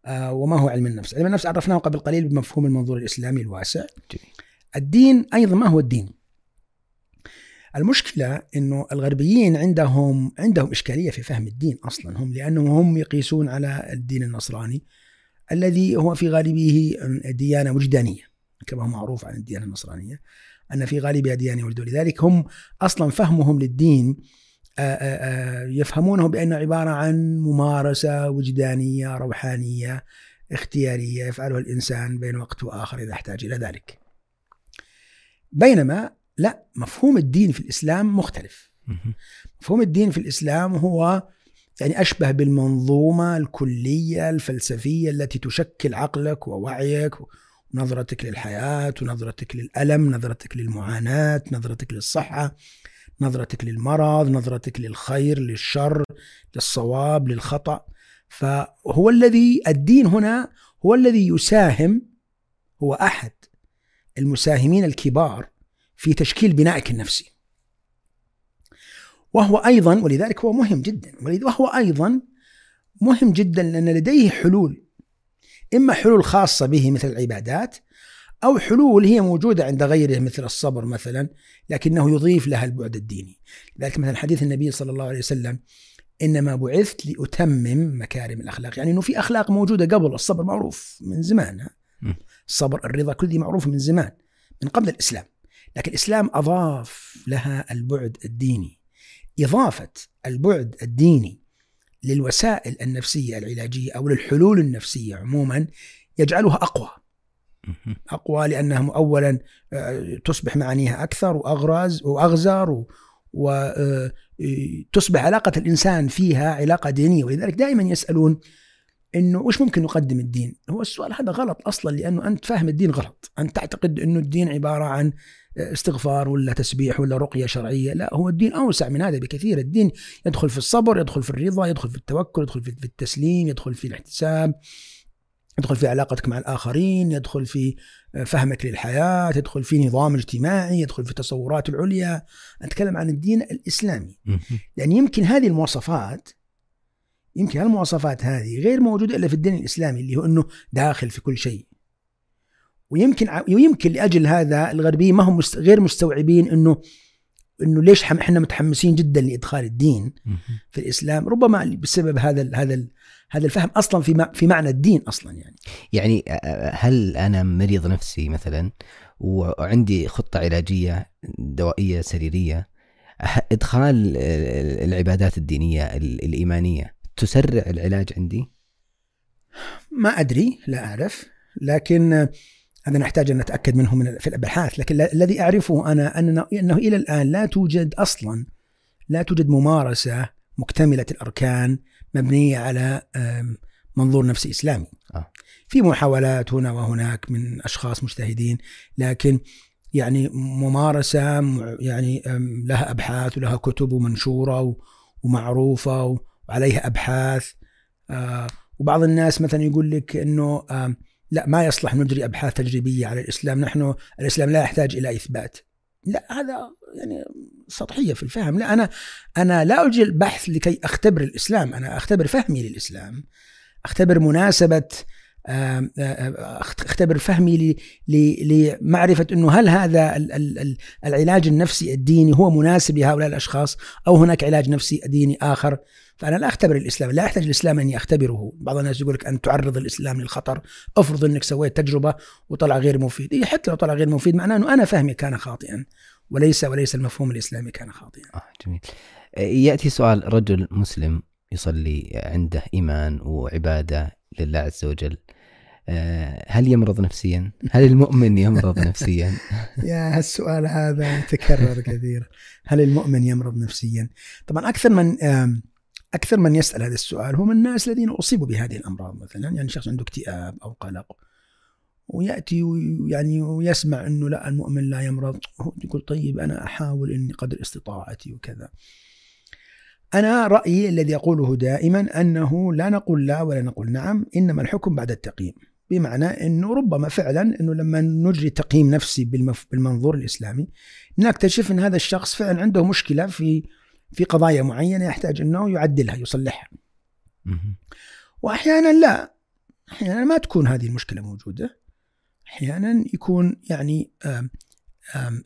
آه، وما هو علم النفس. علم النفس عرفناه قبل قليل بمفهوم المنظور الإسلامي الواسع. الدين أيضا ما هو الدين؟ المشكلة أنه الغربيين عندهم عندهم إشكالية في فهم الدين أصلا. هم لأنهم هم يقيسون على الدين النصراني الذي هو في غالبه ديانة وجدانية كما هو معروف عن الديانة النصرانية أن في غالبها ديان يولدون لذلك هم أصلا فهمهم للدين يفهمونه بأنه عبارة عن ممارسة وجدانية روحانية اختيارية يفعلها الإنسان بين وقت وآخر إذا احتاج إلى ذلك. بينما لا مفهوم الدين في الإسلام مختلف. مفهوم الدين في الإسلام هو يعني أشبه بالمنظومة الكلية الفلسفية التي تشكل عقلك ووعيك ونظرتك للحياة ونظرتك للألم نظرتك للمعاناة نظرتك للصحة نظرتك للمرض نظرتك للخير للشر للصواب للخطأ. فهو الذي الدين هنا هو الذي يساهم هو أحد المساهمين الكبار في تشكيل بنائك النفسي. وهو أيضا ولذلك هو مهم جدا وهو أيضا مهم جدا لأن لديه حلول. إما حلول خاصة به مثل العبادات أو حلول هي موجودة عند غيره مثل الصبر مثلا لكنه يضيف لها البعد الديني. لذلك مثلا حديث النبي صلى الله عليه وسلم إنما بعثت لأتمم مكارم الأخلاق. يعني أنه في أخلاق موجودة قبل الصبر معروف من زمان الصبر الرضا كل دي معروف من زمان من قبل الإسلام. لكن الإسلام أضاف لها البعد الديني. إضافة البعد الديني للوسائل النفسية العلاجية أو للحلول النفسية عموما يجعلها أقوى. أقوى لأنها أولا آه، تصبح معانيها أكثر وأغرز وأغزر وتصبح آه، علاقة الإنسان فيها علاقة دينية. ولذلك دائما يسألون إنه وش ممكن يقدم الدين؟ هو السؤال هذا غلط أصلا لأنه أنت فاهم الدين غلط، أنت تعتقد إنه الدين عبارة عن استغفار ولا تسبيح ولا رقية شرعية، لا هو الدين أوسع من هذا بكثير، الدين يدخل في الصبر، يدخل في الرضا، يدخل في التوكل، يدخل في التسليم، يدخل في الاحتساب، يدخل في علاقتك مع الآخرين، يدخل في فهمك للحياة، يدخل في نظام اجتماعي، يدخل في التصورات العليا، أتكلم عن الدين الإسلامي. لأن يمكن هذه المواصفات يمكن هالمواصفات هذه غير موجودة إلا في الدين الإسلامي اللي هو إنه داخل في كل شيء. ويمكن ويمكن لأجل هذا الغربيين ما هم غير مستوعبين انه إنه ليش إحنا متحمسين جدا لإدخال الدين في الإسلام ربما بسبب هذا هذا هذا الفهم أصلا في في معنى الدين أصلا يعني. يعني هل أنا مريض نفسي مثلا وعندي خطة علاجية دوائية سريرية إدخال العبادات الدينية الإيمانية تسرع العلاج عندي؟ ما أدري لا أعرف. لكن هذا نحتاج أن نتأكد منه من في الأبحاث لكن الذي أعرفه أنا انه, أنه إلى الآن لا توجد أصلا لا توجد ممارسة مكتملة الأركان مبنية على منظور نفسي إسلامي. آه. في محاولات هنا وهناك من أشخاص مجتهدين لكن يعني ممارسة يعني لها أبحاث ولها كتب ومنشورة ومعروفة وعليها أبحاث آه، وبعض الناس مثلا يقول لك إنه لا ما يصلح نجري أبحاث تجريبية على الإسلام نحن الإسلام لا يحتاج إلى إثبات. لا هذا يعني سطحية في الفهم. لا أنا أنا لا اجري البحث لكي أختبر الإسلام أنا أختبر فهمي للإسلام أختبر مناسبة أختبر فهمي لمعرفة إنه هل هذا العلاج النفسي الديني هو مناسب لهؤلاء الأشخاص أو هناك علاج نفسي ديني آخر؟ فأنا لا أختبر الإسلام لا يحتاج الإسلام أني أختبره. بعض الناس يقول لك أن تعرض الإسلام للخطر. افرض إنك سويت تجربة وطلع غير مفيد. إيه حتى لو طلع غير مفيد معناه إنه أنا فهمي كان خاطئا وليس وليس المفهوم الإسلامي كان خاطئا. آه جميل. يأتي سؤال رجل مسلم يصلي عنده إيمان وعبادة لله عز وجل آه، هل يمرض نفسيا؟ هل المؤمن يمرض (laughs) نفسيا؟ يا هالسؤال هذا يتكرر كثير هل المؤمن يمرض نفسيا؟ طبعا أكثر من أكثر من يسأل هذا السؤال هم الناس الذين أصيبوا بهذه الأمراض مثلا يعني شخص عنده اكتئاب أو قلق ويأتي ويعني ويسمع إنه لا المؤمن لا يمرض يقول طيب أنا أحاول إني قدر استطاعتي وكذا أنا رأيي الذي اقوله دائما أنه لا نقول لا ولا نقول نعم إنما الحكم بعد التقييم بمعنى إنه ربما فعلا إنه لما نجري تقييم نفسي بالمنظور الإسلامي نكتشف إن هذا الشخص فعلا عنده مشكلة في في قضايا معينة يحتاج إنه يعدلها يصلحها. واحيانا لا أحيانا ما تكون هذه المشكلة موجودة. أحيانا يكون يعني أم،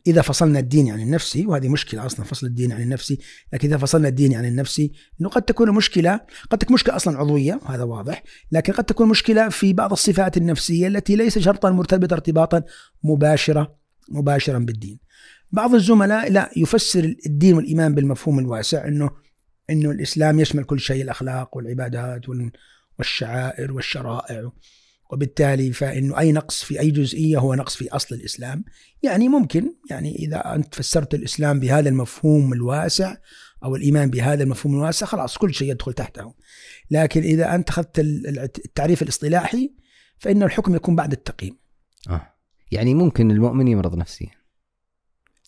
إذا فصلنا الدين عن النفسي وهذه مشكلة أصلا فصل الدين عن النفسي لكن إذا فصلنا الدين عن النفسي إنه قد تكون مشكلة قد تكون مشكلة أصلا عضوية وهذا واضح لكن قد تكون مشكلة في بعض الصفات النفسية التي ليس شرطا مرتبطة ارتباطا مباشرة مباشرا بالدين. بعض الزملاء لا يفسر الدين والإيمان بالمفهوم الواسع إنه إنه الإسلام يشمل كل شيء الأخلاق والعبادات وال- والشعائر والشرائع. وبالتالي فإنه أي نقص في أي جزئية هو نقص في أصل الإسلام. يعني ممكن يعني إذا أنت فسرت الإسلام بهذا المفهوم الواسع أو الإيمان بهذا المفهوم الواسع خلاص كل شيء يدخل تحته. لكن إذا أنت أخذت ال- التعريف الاصطلاحي فإن الحكم يكون بعد التقييم. آه. يعني ممكن المؤمن يمرض نفسيا.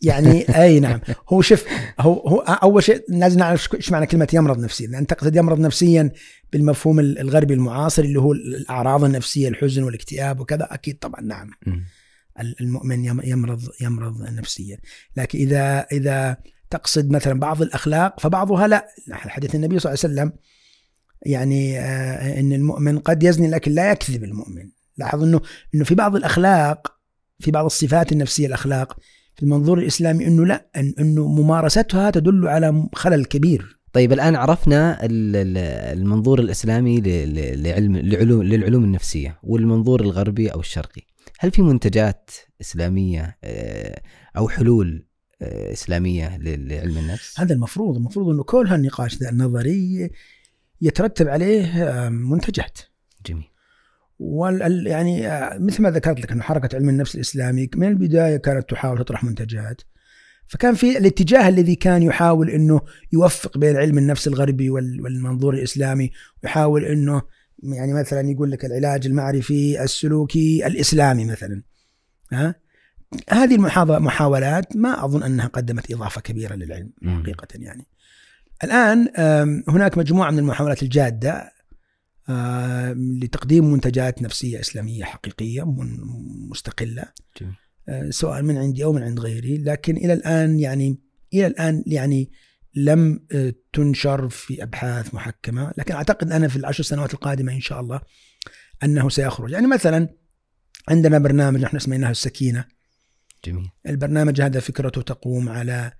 يعني (laughs) أي نعم. هو شوف هو هو أول شيء لازم نعرف إيش معنى كلمة يمرض نفسيا. لأن تقصد يمرض نفسيا بالمفهوم الغربي المعاصر اللي هو الأعراض النفسية الحزن والاكتئاب وكذا. أكيد طبعا نعم. المؤمن يم- يمرض يمرض نفسيا. لكن اذا إذا تقصد مثلا بعض الأخلاق فبعضها لا. حديث النبي صلى الله عليه وسلم يعني آه، إن المؤمن قد يزني لكن لا يكذب المؤمن. لاحظ انه إنه في بعض الأخلاق في بعض الصفات النفسية الأخلاق في المنظور الإسلامي إنه لا إنه ممارستها تدل على خلل كبير. طيب الآن عرفنا ال- ال- المنظور الإسلامي لعلم لعلوم للعلوم النفسية والمنظور الغربي أو الشرقي. هل في منتجات إسلامية آه، أو حلول آه، إسلامية لعلم النفس؟ هذا المفروض المفروض إنه كل هالنقاش ذا النظري يترتب عليه منتجات. جميل. وال يعني آه، مثل ما ذكرت لك إنه حركة علم النفس الإسلامي من البداية كانت تحاول تطرح منتجات. فكان في الاتجاه الذي كان يحاول إنه يوفق بين علم النفس الغربي وال- والمنظور الإسلامي ويحاول إنه يعني مثلا يقول لك العلاج المعرفي السلوكي الإسلامي مثلا ها هذه المحاض- محاولات ما أظن أنها قدمت إضافة كبيرة للعلم مم. حقيقة يعني الآن آم، هناك مجموعة من المحاولات الجادة آم، لتقديم منتجات نفسية إسلامية حقيقية من- مستقلة جميل. سواء من عندي أو من عند غيري لكن إلى الآن يعني إلى الآن يعني لم آه، تنشر في أبحاث محكمة لكن أعتقد أنا في العشر سنوات القادمة إن شاء الله أنه سيخرج. يعني مثلا عندنا برنامج نحن سميناه السكينة. جميل. البرنامج هذا فكرته تقوم على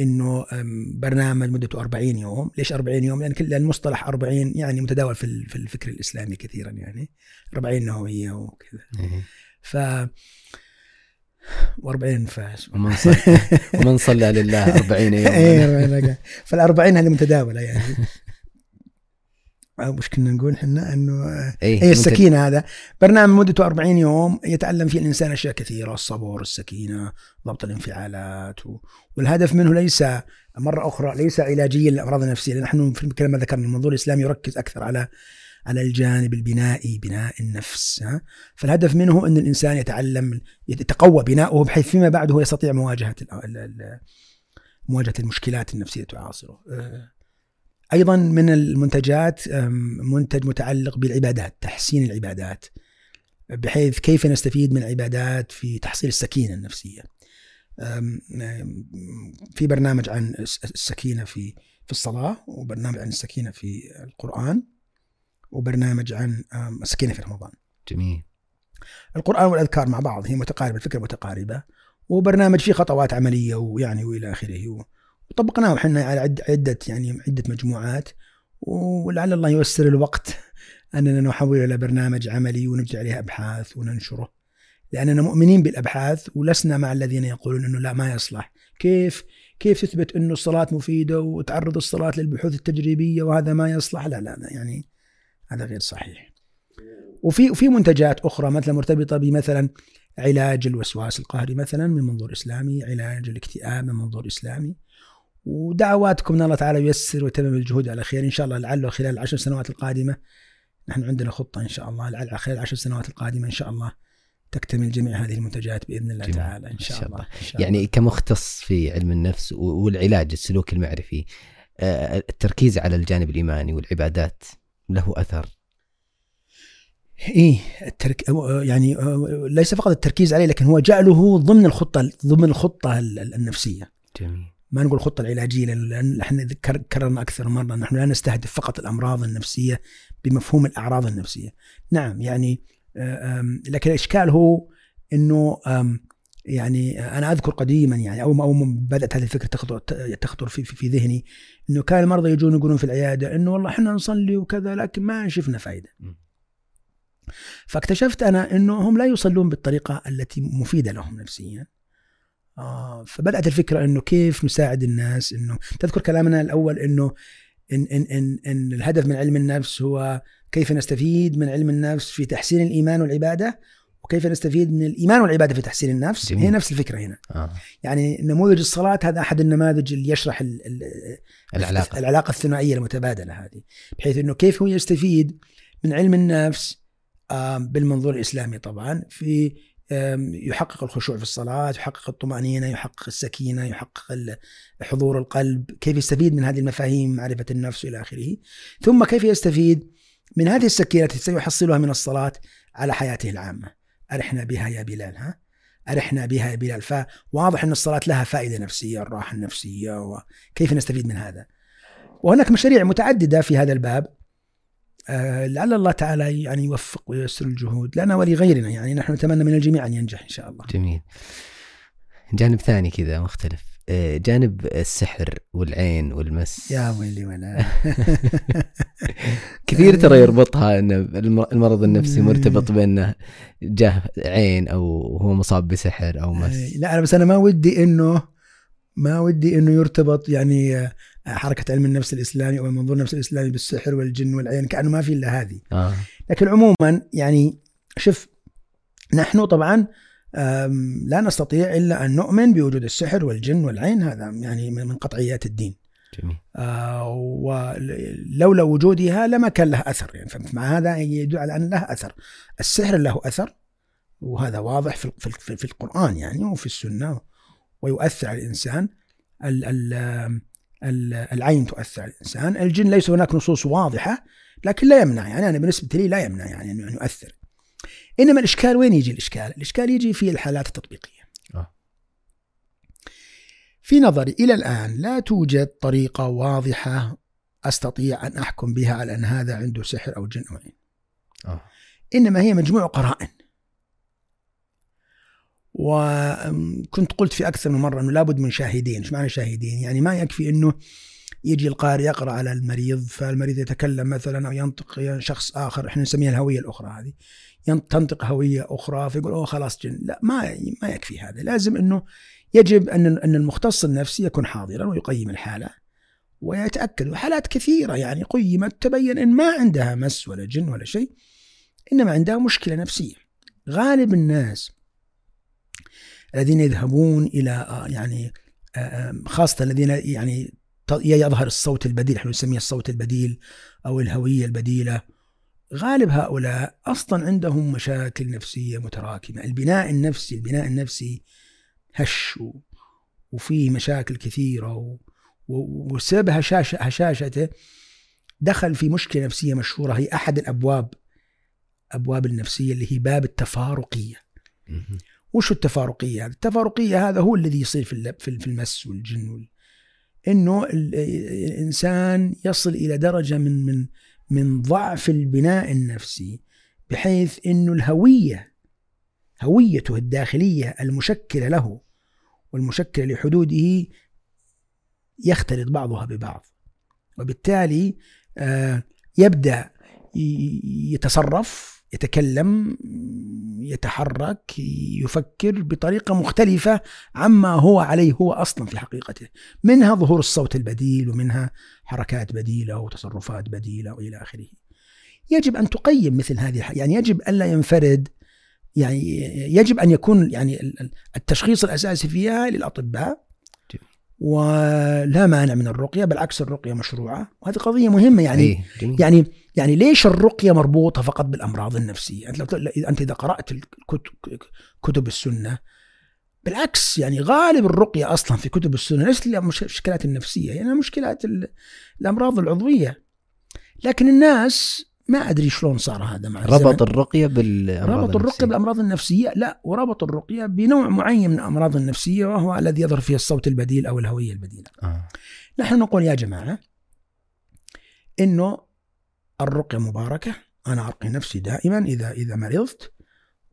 إنه برنامج مدته 40 يوم، ليش 40 يوم؟ لأن كل المصطلح 40 يعني متداول في في الفكر الإسلامي كثيرا يعني. 40 نوويه وكذا. إيه. ف و40 فاش ومن صلى (laughs) ومن صلى لله 40 يوما. إيه فال 40 هذه متداولة يعني. أو مش كنا نقول إحنا إنه اي اي السكينة هذا. برنامج مدته 40 يوم يتعلم فيه الإنسان أشياء كثيرة الصبر السكينة ضبط الانفعالات و... والهدف منه ليس مرة أخرى ليس علاجيا للامراض النفسيه نحن في كما ذكرنا المنظور الإسلامي يركز أكثر على على الجانب البنائي بناء النفس؟ فالهدف منه أن الإنسان يتعلم يتقوى بناؤه بحيث فيما بعد هو يستطيع ال- مواجهة المشكلات النفسية تعاصره. آه، أيضا من المنتجات منتج متعلق بالعبادات تحسين العبادات بحيث كيف نستفيد من العبادات في تحصيل أم، أم، في برنامج عن الس- السكينة في في الصلاة وبرنامج عن السكينة في القرآن. وبرنامج عن السكينة في رمضان. جميل. القرآن والأذكار مع بعض هي متقاربة الفكرة متقاربة. وبرنامج فيه خطوات عملية ويعني وإلى آخره. و- وطبقناه إحنا على عد- عدة يعني عدة مجموعات. ولعل الله ييسر الوقت أننا نحول إلى برنامج عملي ونجري عليه أبحاث وننشره. لأننا مؤمنين بالأبحاث ولسنا مع الذين يقولون أنه لا ما يصلح. كيف؟ كيف تثبت أنه الصلاة مفيدة وتعرض الصلاة للبحوث التجريبية وهذا ما يصلح؟ لا لا لا، يعني هذا غير صحيح. وفي وفي منتجات أخرى مثلا مرتبطة بمثلا علاج الوسواس القهري مثلا من منظور إسلامي، علاج الاكتئاب من منظور إسلامي. ودعواتكم إن الله تعالى ييسر ويتمم الجهود على خير. إن شاء الله لعله خلال العشر سنوات القادمة نحن عندنا خطة إن شاء الله. لعل خلال العشر سنوات القادمة إن شاء الله تكتمل جميع هذه المنتجات بإذن الله جميل. تعالى. إن شاء الله. إن شاء يعني كمختص في علم النفس والعلاج السلوكي المعرفي آه، التركيز على الجانب الإيماني والعبادات. له أثر. إيه الترك يعني ليس فقط التركيز عليه لكن هو جعله ضمن الخطة ضمن الخطة النفسية. جميل. ما نقول الخطه العلاجية لأن إحنا كررنا أكثر مرة نحن لا نستهدف فقط الأمراض النفسية بمفهوم الأعراض النفسية. نعم يعني آه، لكن الاشكال هو انه يعني أنا أذكر قديما يعني اول ما اول ما بدأت هذه الفكرة تخطر تخطر في, في, في ذهني إنه كان المرضى يجون يقولون في العيادة إنه والله إحنا نصلي وكذا لكن ما شفنا فائده. فاكتشفت أنا إنه هم لا يصلون بالطريقة التي مفيدة لهم نفسيا. آه فبدأت الفكرة إنه كيف نساعد الناس إنه تذكر كلامنا الأول إنه إن, إن, إن, إن الهدف من علم النفس هو كيف نستفيد من علم النفس في تحسين الإيمان والعبادة وكيف نستفيد من الإيمان والعبادة في تحسين النفس؟ جميل. هي نفس الفكرة هنا. آه. يعني نموذج الصلاة هذا أحد النماذج اللي يشرح ال ال العلاقة. العلاقة الثنائية المتبادلة هذه. بحيث أنه كيف هو يستفيد من علم النفس؟ بالمنظور الإسلامي طبعا. في يحقق الخشوع في الصلاة يحقق الطمأنينة يحقق السكينة يحقق حضور القلب. كيف يستفيد من هذه المفاهيم معرفة النفس إلى آخره. ثم كيف يستفيد من هذه السكينة التي سيحصلها من الصلاة على حياته العامة. أرحنا بها يا بلال ها؟ أرحنا بها يا بلال. فواضح أن الصلاة لها فائدة نفسية الراحة النفسية وكيف نستفيد من هذا؟ وهناك مشاريع متعددة في هذا الباب. آه، لعل الله تعالى يعني يوفق وييسر الجهود. لنا ولغيرنا يعني نحن نتمنى من الجميع أن ينجح إن شاء الله. جميل. جانب ثاني كذا مختلف. جانب السحر والعين والمس. يا ويلي ولا. (laughs) كثير ترى يربطها إن المرض النفسي مرتبط بأنه جاه عين أو هو مصاب بسحر أو مس. آه، لا بس أنا ما ودي إنه ما ودي إنه يرتبط يعني حركة علم النفس الإسلامي أو المنظور النفس الإسلامي بالسحر والجن والعين كأنه ما في إلا هذه. آه. لكن عموما يعني شوف نحن طبعا لا نستطيع إلا أن نؤمن بوجود السحر والجن والعين هذا يعني من قطعيات الدين. جميل. آه ولولا وجودها لما كان له أثر. يعني فمع هذا يدل على أن له أثر. السحر له أثر وهذا واضح في, في, في القرآن يعني وفي السنة ويؤثر على الإنسان. ال ال العين تؤثر على الإنسان، الجن ليس هناك نصوص واضحة لكن لا يمنع. يعني أنا بالنسبة لي لا يمنع يعني انه يؤثر. إنما الإشكال وين يجي الإشكال؟ الإشكال يجي في الحالات التطبيقية. آه. في نظري إلى الآن لا توجد طريقة واضحة أستطيع أن أحكم بها على أن هذا عنده سحر أو جن أو عين. آه. إنما هي مجموع قرائن. وكنت قلت في أكثر من مرة إنه لابد من شاهدين، إيش معنى شاهدين؟ يعني ما يكفي إنه يجي القارئ يقرأ على المريض فالمريض يتكلم مثلا أو ينطق شخص آخر إحنا نسميها الهوية الأخرى هذه تنطق هوية أخرى فيقول أوه خلاص جن. لا ما ما يكفي هذا. لازم إنه يجب أن أن المختص النفسي يكون حاضرا ويقيم الحالة ويتأكد. وحالات كثيرة يعني قيمت تبين إن ما عندها مس ولا جن ولا شيء إنما عندها مشكلة نفسية. غالب الناس الذين يذهبون إلى آه، يعني آه، آه، خاصة الذين يعني يظهر الصوت البديل إحنا نسميه الصوت البديل أو الهوية البديلة. غالب هؤلاء أصلا عندهم مشاكل نفسية متراكمة. البناء النفسي البناء النفسي هش وفيه مشاكل كثيرة وسبب هشاشه هشاشته دخل في مشكلة نفسية مشهورة. هي أحد الأبواب أبواب النفسية اللي هي باب التفارقية. وش التفارقية؟ التفارقية هذا هو الذي يصير في في المس والجن وال... إنه الانسان يصل إلى درجة من من من ضعف البناء النفسي بحيث إنه الهوية هويته الداخلية المشكلة له والمشكلة لحدوده يختلط بعضها ببعض. وبالتالي آه، يبدأ يتصرف يتكلم يتحرك يفكر بطريقة مختلفة عما هو عليه هو أصلا في حقيقته. منها ظهور الصوت البديل ومنها حركات بديلة وتصرفات بديلة وإلى آخره. يجب أن تقيم مثل هذه يعني يجب الا ينفرد يعني يجب أن يكون يعني التشخيص الأساسي فيها للأطباء ولا مانع من الرقية بالعكس الرقية مشروعة. وهذه قضية مهمة يعني أيه يعني يعني ليش الرقية مربوطة فقط بالأمراض النفسية؟ أنت لو أنت إذا قرأت كتب السنة بالعكس يعني غالب الرقية أصلا في كتب السنة ليست المشكلات النفسية يعني مشكلات الأمراض العضوية. لكن الناس ما أدري شلون صار هذا مع ربط الرقية بالامراض ربط الرقية بالأمراض النفسية. لا وربط الرقية بنوع معين من الأمراض النفسية وهو الذي يظهر فيه الصوت البديل أو الهوية البديلة. آه. نحن نقول يا جماعة إنه الرقية مباركة. أنا أرقي نفسي دائما اذا إذا مرضت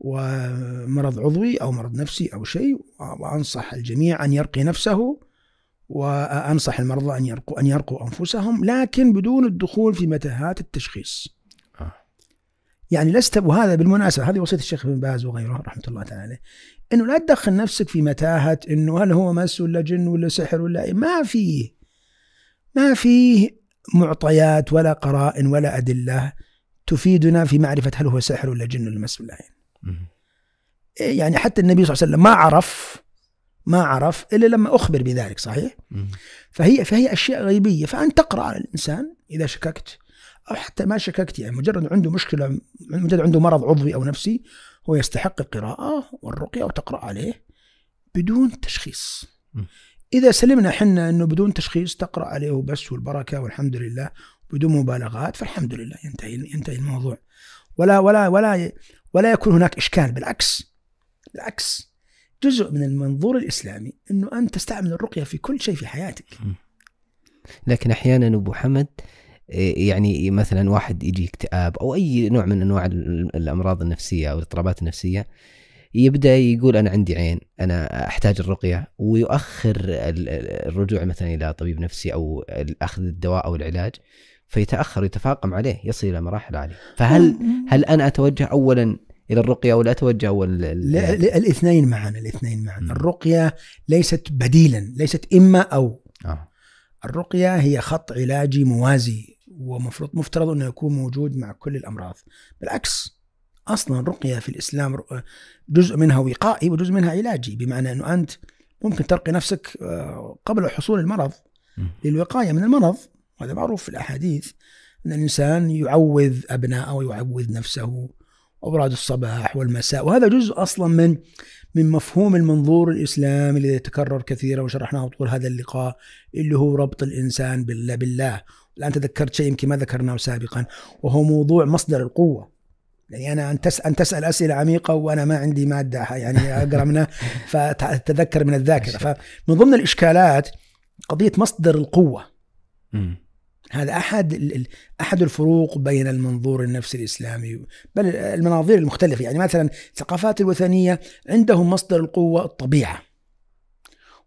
ومرض عضوي أو مرض نفسي أو شيء وأنصح الجميع أن يرقي نفسه وأنصح المرضى أن يرقوا أن يرقوا أنفسهم لكن بدون الدخول في متاهات التشخيص. يعني لست وهذا بالمناسبة هذه وصية الشيخ ابن باز وغيره رحمة الله تعالى عليه إنه لا تدخل نفسك في متاهة إنه هل هو مس ولا جن ولا سحر ولا؟ ما فيه ما فيه معطيات ولا قرائن ولا أدلة تفيدنا في معرفة هل هو سحر ولا جن ولا مس ولا عين. يعني حتى النبي صلى الله عليه وسلم ما عرف ما عرف إلا لما أخبر بذلك صحيح. فهي فهي أشياء غيبية فأن تقرأ على الإنسان إذا شككت أو حتى ما شككت يعني مجرد عنده مشكلة مجرد عنده مرض عضوي أو نفسي هو يستحق القراءة والرقية وتقرأ عليه بدون تشخيص. م. إذا سلمنا حنا أنه بدون تشخيص تقرأ عليه وبس والبركة والحمد لله بدون مبالغات فالحمد لله ينتهي ينتهي الموضوع. ولا ولا ولا ولا يكون هناك إشكال بالعكس بالعكس. جزء من المنظور الإسلامي أنه أنت تستعمل الرقية في كل شيء في حياتك. لكن أحيانا أبو حمد يعني مثلا واحد يجي اكتئاب أو أي نوع من أنواع ال- الأمراض النفسية أو الاضطرابات النفسية يبدأ يقول أنا عندي عين أنا أحتاج الرقية ويؤخر ال- ال- الرجوع مثلا إلى طبيب نفسي أو أخذ الدواء أو العلاج فيتأخر ويتفاقم عليه يصل إلى مراحل عالية فهل هل أنا أتوجه اولا إلى الرقية ولا أتوجه اول لل- لا- لا- الاثنين معا الاثنين معا م. الرقية ليست بديلا ليست إما أو آه. الرقية هي خط علاجي موازي ومفروض مفترض أنه يكون موجود مع كل الأمراض. بالعكس أصلا الرقية في الإسلام ر- جزء منها وقائي وجزء منها علاجي بمعنى أنه أنت ممكن ترقي نفسك آه، قبل حصول المرض م. للوقاية من المرض. وهذا معروف في الأحاديث. أن الإنسان يعوذ أبناءه ويعوذ نفسه أوراد الصباح والمساء وهذا جزء أصلا من من مفهوم المنظور الإسلامي الذي يتكرر كثيرا وشرحناه طول هذا اللقاء اللي هو ربط الإنسان بالله بالله. الآن تذكرت شيء يمكن ما ذكرناه سابقا وهو موضوع مصدر القوة. يعني أنا أن تسأل, أن تسأل أسئلة عميقة وأنا ما عندي مادة يعني أقرأ منها (laughs) فتتذكر من الذاكرة. فمن ضمن الإشكالات قضية مصدر القوة. مم. هذا أحد أحد الفروق بين المنظور النفسي الإسلامي بل المناظير المختلفة. يعني مثلا الثقافات الوثنية عندهم مصدر القوة الطبيعة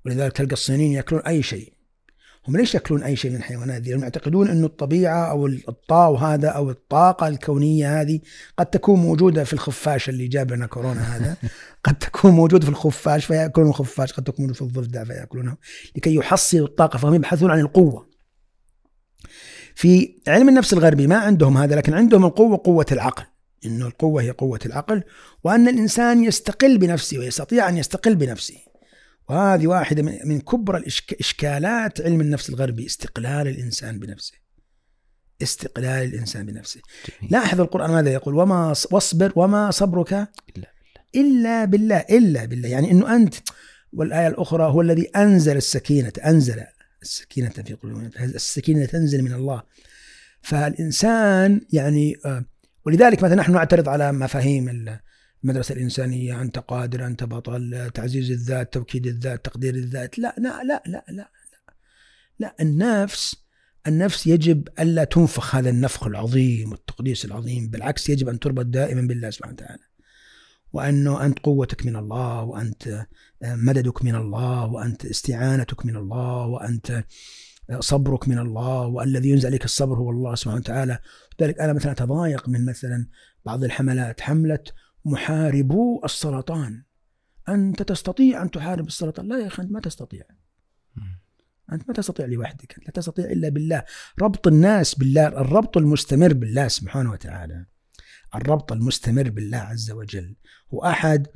ولذلك تلقى الصينيين يأكلون أي شيء. هم ليش يأكلون أي شيء من الحيوانات ذي؟ لأنهم يعتقدون انه الطبيعة أو الطاو هذا أو الطاقة الكونية هذه قد تكون موجودة في الخفاش اللي جاب لنا كورونا هذا. (laughs) قد تكون موجودة في الخفاش فيأكلون الخفاش قد تكون موجودة في الضفدع فياكلونه لكي يحصلوا الطاقة. فهم يبحثون عن القوة. في علم النفس الغربي ما عندهم هذا لكن عندهم القوة قوة العقل. إنه القوة هي قوة العقل وأن الإنسان يستقل بنفسه ويستطيع أن يستقل بنفسه. وهذه واحدة من كبرى إشكالات علم النفس الغربي استقلال الإنسان بنفسه. استقلال الإنسان بنفسه. جميل. لاحظ القرآن ماذا يقول؟ وما واصبر وما صبرك إلا إلا بالله إلا بالله. يعني أنه أنت والآية الأخرى هو الذي أنزل السكينة أنزل السكينة في قلوبهم. السكينة تنزل من الله. فالإنسان يعني آه، ولذلك مثلا نحن نعترض على مفاهيم المدرسة الإنسانية أنت قادر أنت بطل تعزيز الذات توكيد الذات تقدير الذات. لا لا لا لا لا لا, لا النفس النفس يجب ألا تنفخ هذا النفخ العظيم والتقديس العظيم بالعكس يجب أن تربط دائما بالله سبحانه وتعالى. وأنه أنت قوتك من الله وأنت مددك من الله وأنت استعانتك من الله وأنت صبرك من الله والذي ينزل عليك الصبر هو الله سبحانه وتعالى. لذلك أنا مثلا أتضايق من مثلا بعض الحملات حملة محاربو السرطان. أنت تستطيع أن تحارب السرطان؟ لا يا أخي أنت ما تستطيع. أنت ما تستطيع لوحدك أنت لا تستطيع إلا بالله. ربط الناس بالله الربط المستمر بالله سبحانه وتعالى. الربط المستمر بالله عز وجل هو أحد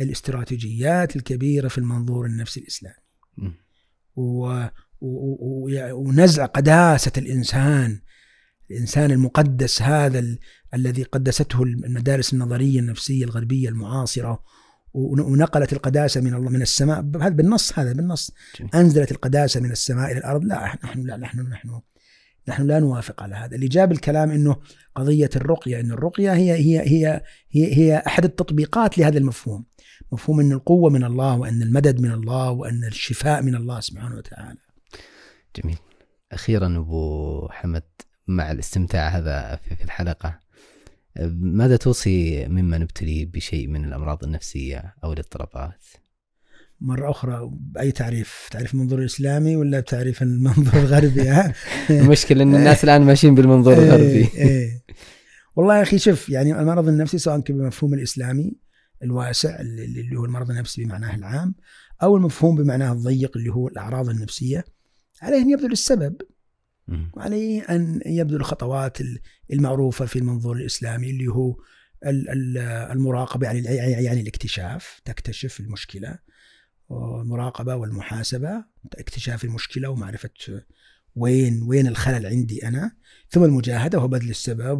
الاستراتيجيات الكبيرة في المنظور النفسي الإسلامي. و... و... ونزع قداسة الإنسان الإنسان المقدس هذا ال... الذي قدسته المدارس النظرية النفسية الغربية المعاصرة ون- ونقلت القداسة من الله من السماء هذا بالنص هذا بالنص. أنزلت القداسة من السماء إلى الأرض لا نحن لا نحن نحن نحن لا نوافق على هذا. اللي جاب الكلام إنه قضية الرقية إن الرقية هي هي هي هي, هي أحد التطبيقات لهذا المفهوم. مفهوم إن القوة من الله وإن المدد من الله وإن الشفاء من الله سبحانه وتعالى. جميل. أخيرا أبو حمد مع الاستمتاع هذا في الحلقة ماذا توصي ممن ابتلي بشيء من الأمراض النفسية أو الاضطرابات؟ مرة أخرى بأي تعريف تعريف المنظور الإسلامي ولا بتعريف المنظور الغربي ها؟ (laughs) المشكلة أن الناس الآن ماشيين بالمنظور إيه، الغربي إيه. والله يا أخي شوف يعني المرض النفسي سواء كان بالمفهوم الإسلامي الواسع اللي اللي هو المرض النفسي بمعناه العام أو المفهوم بمعناه الضيق اللي هو الأعراض النفسية عليه أن يبذل السبب. وعليه أن يبذل الخطوات المعروفة في المنظور الإسلامي اللي هو ال- ال- المراقبة يعني يعني الاكتشاف تكتشف المشكلة والمراقبة والمحاسبة اكتشاف المشكلة ومعرفة وين وين الخلل عندي أنا. ثم المجاهدة وهو بذل السبب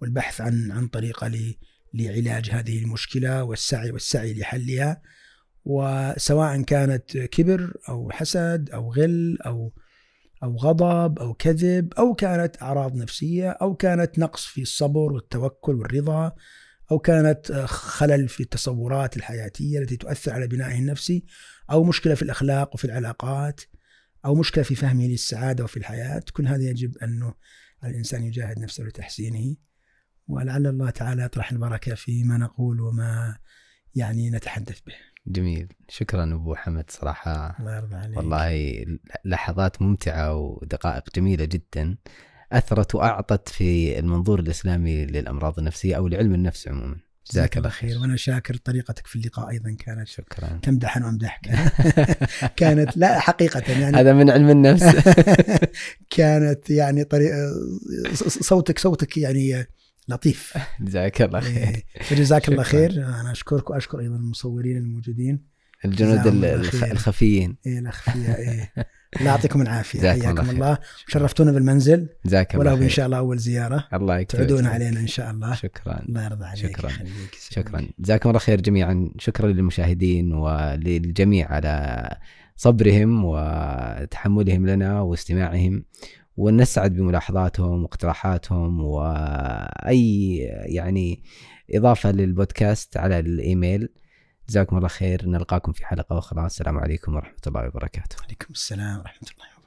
والبحث عن عن طريقة ل- لعلاج هذه المشكلة والسعي والسعي لحلها. وسواء كانت كبر أو حسد أو غل أو أو غضب أو كذب أو كانت أعراض نفسية أو كانت نقص في الصبر والتوكل والرضا. أو كانت آه، خلل في التصورات الحياتية التي تؤثر على بنائه النفسي أو مشكلة في الأخلاق وفي العلاقات أو مشكلة في فهمه للسعادة وفي الحياة. كل هذا يجب أنه الإنسان يجاهد نفسه لتحسينه. ولعل الله تعالى يطرح البركة فيما نقول وما يعني نتحدث به. جميل. شكرا أبو حمد. صراحة الله يرضى عليك. والله لحظات ممتعة ودقائق جميلة جدا. أثرت وأعطت في المنظور الإسلامي للأمراض النفسية أو لعلم النفس عموما. جزاك الله خير. وأنا شاكر طريقتك في اللقاء أيضا كانت شكرا. تمدح وامدحك (laughs) كانت لا حقيقة يعني هذا من علم النفس. (laughs) كانت يعني طريقة صوتك صوتك يعني لطيف. جزاك الله خير. إيه، فجزاك الله. خير. أنا أشكرك وأشكر أيضا المصورين الموجودين. الجنود. الخفيين. إيه الاخفياء إيه. (laughs) الله يعطيكم العافية. حياكم الله. شرفتونا بالمنزل. جزاك الله ولو إن شاء الله أول زيارة. الله يكتب تعودون. علينا إن شاء الله. شكرا. الله يرضى عليك شكراً. شكرا. جزاكم الله خير جميعا. شكرا للمشاهدين وللجميع على صبرهم وتحملهم لنا واستماعهم. ونسعد بملاحظاتهم واقتراحاتهم وأي يعني إضافة للبودكاست على الإيميل. جزاكم الله خير. نلقاكم في حلقة أخرى. السلام عليكم ورحمة الله وبركاته. عليكم السلام ورحمة الله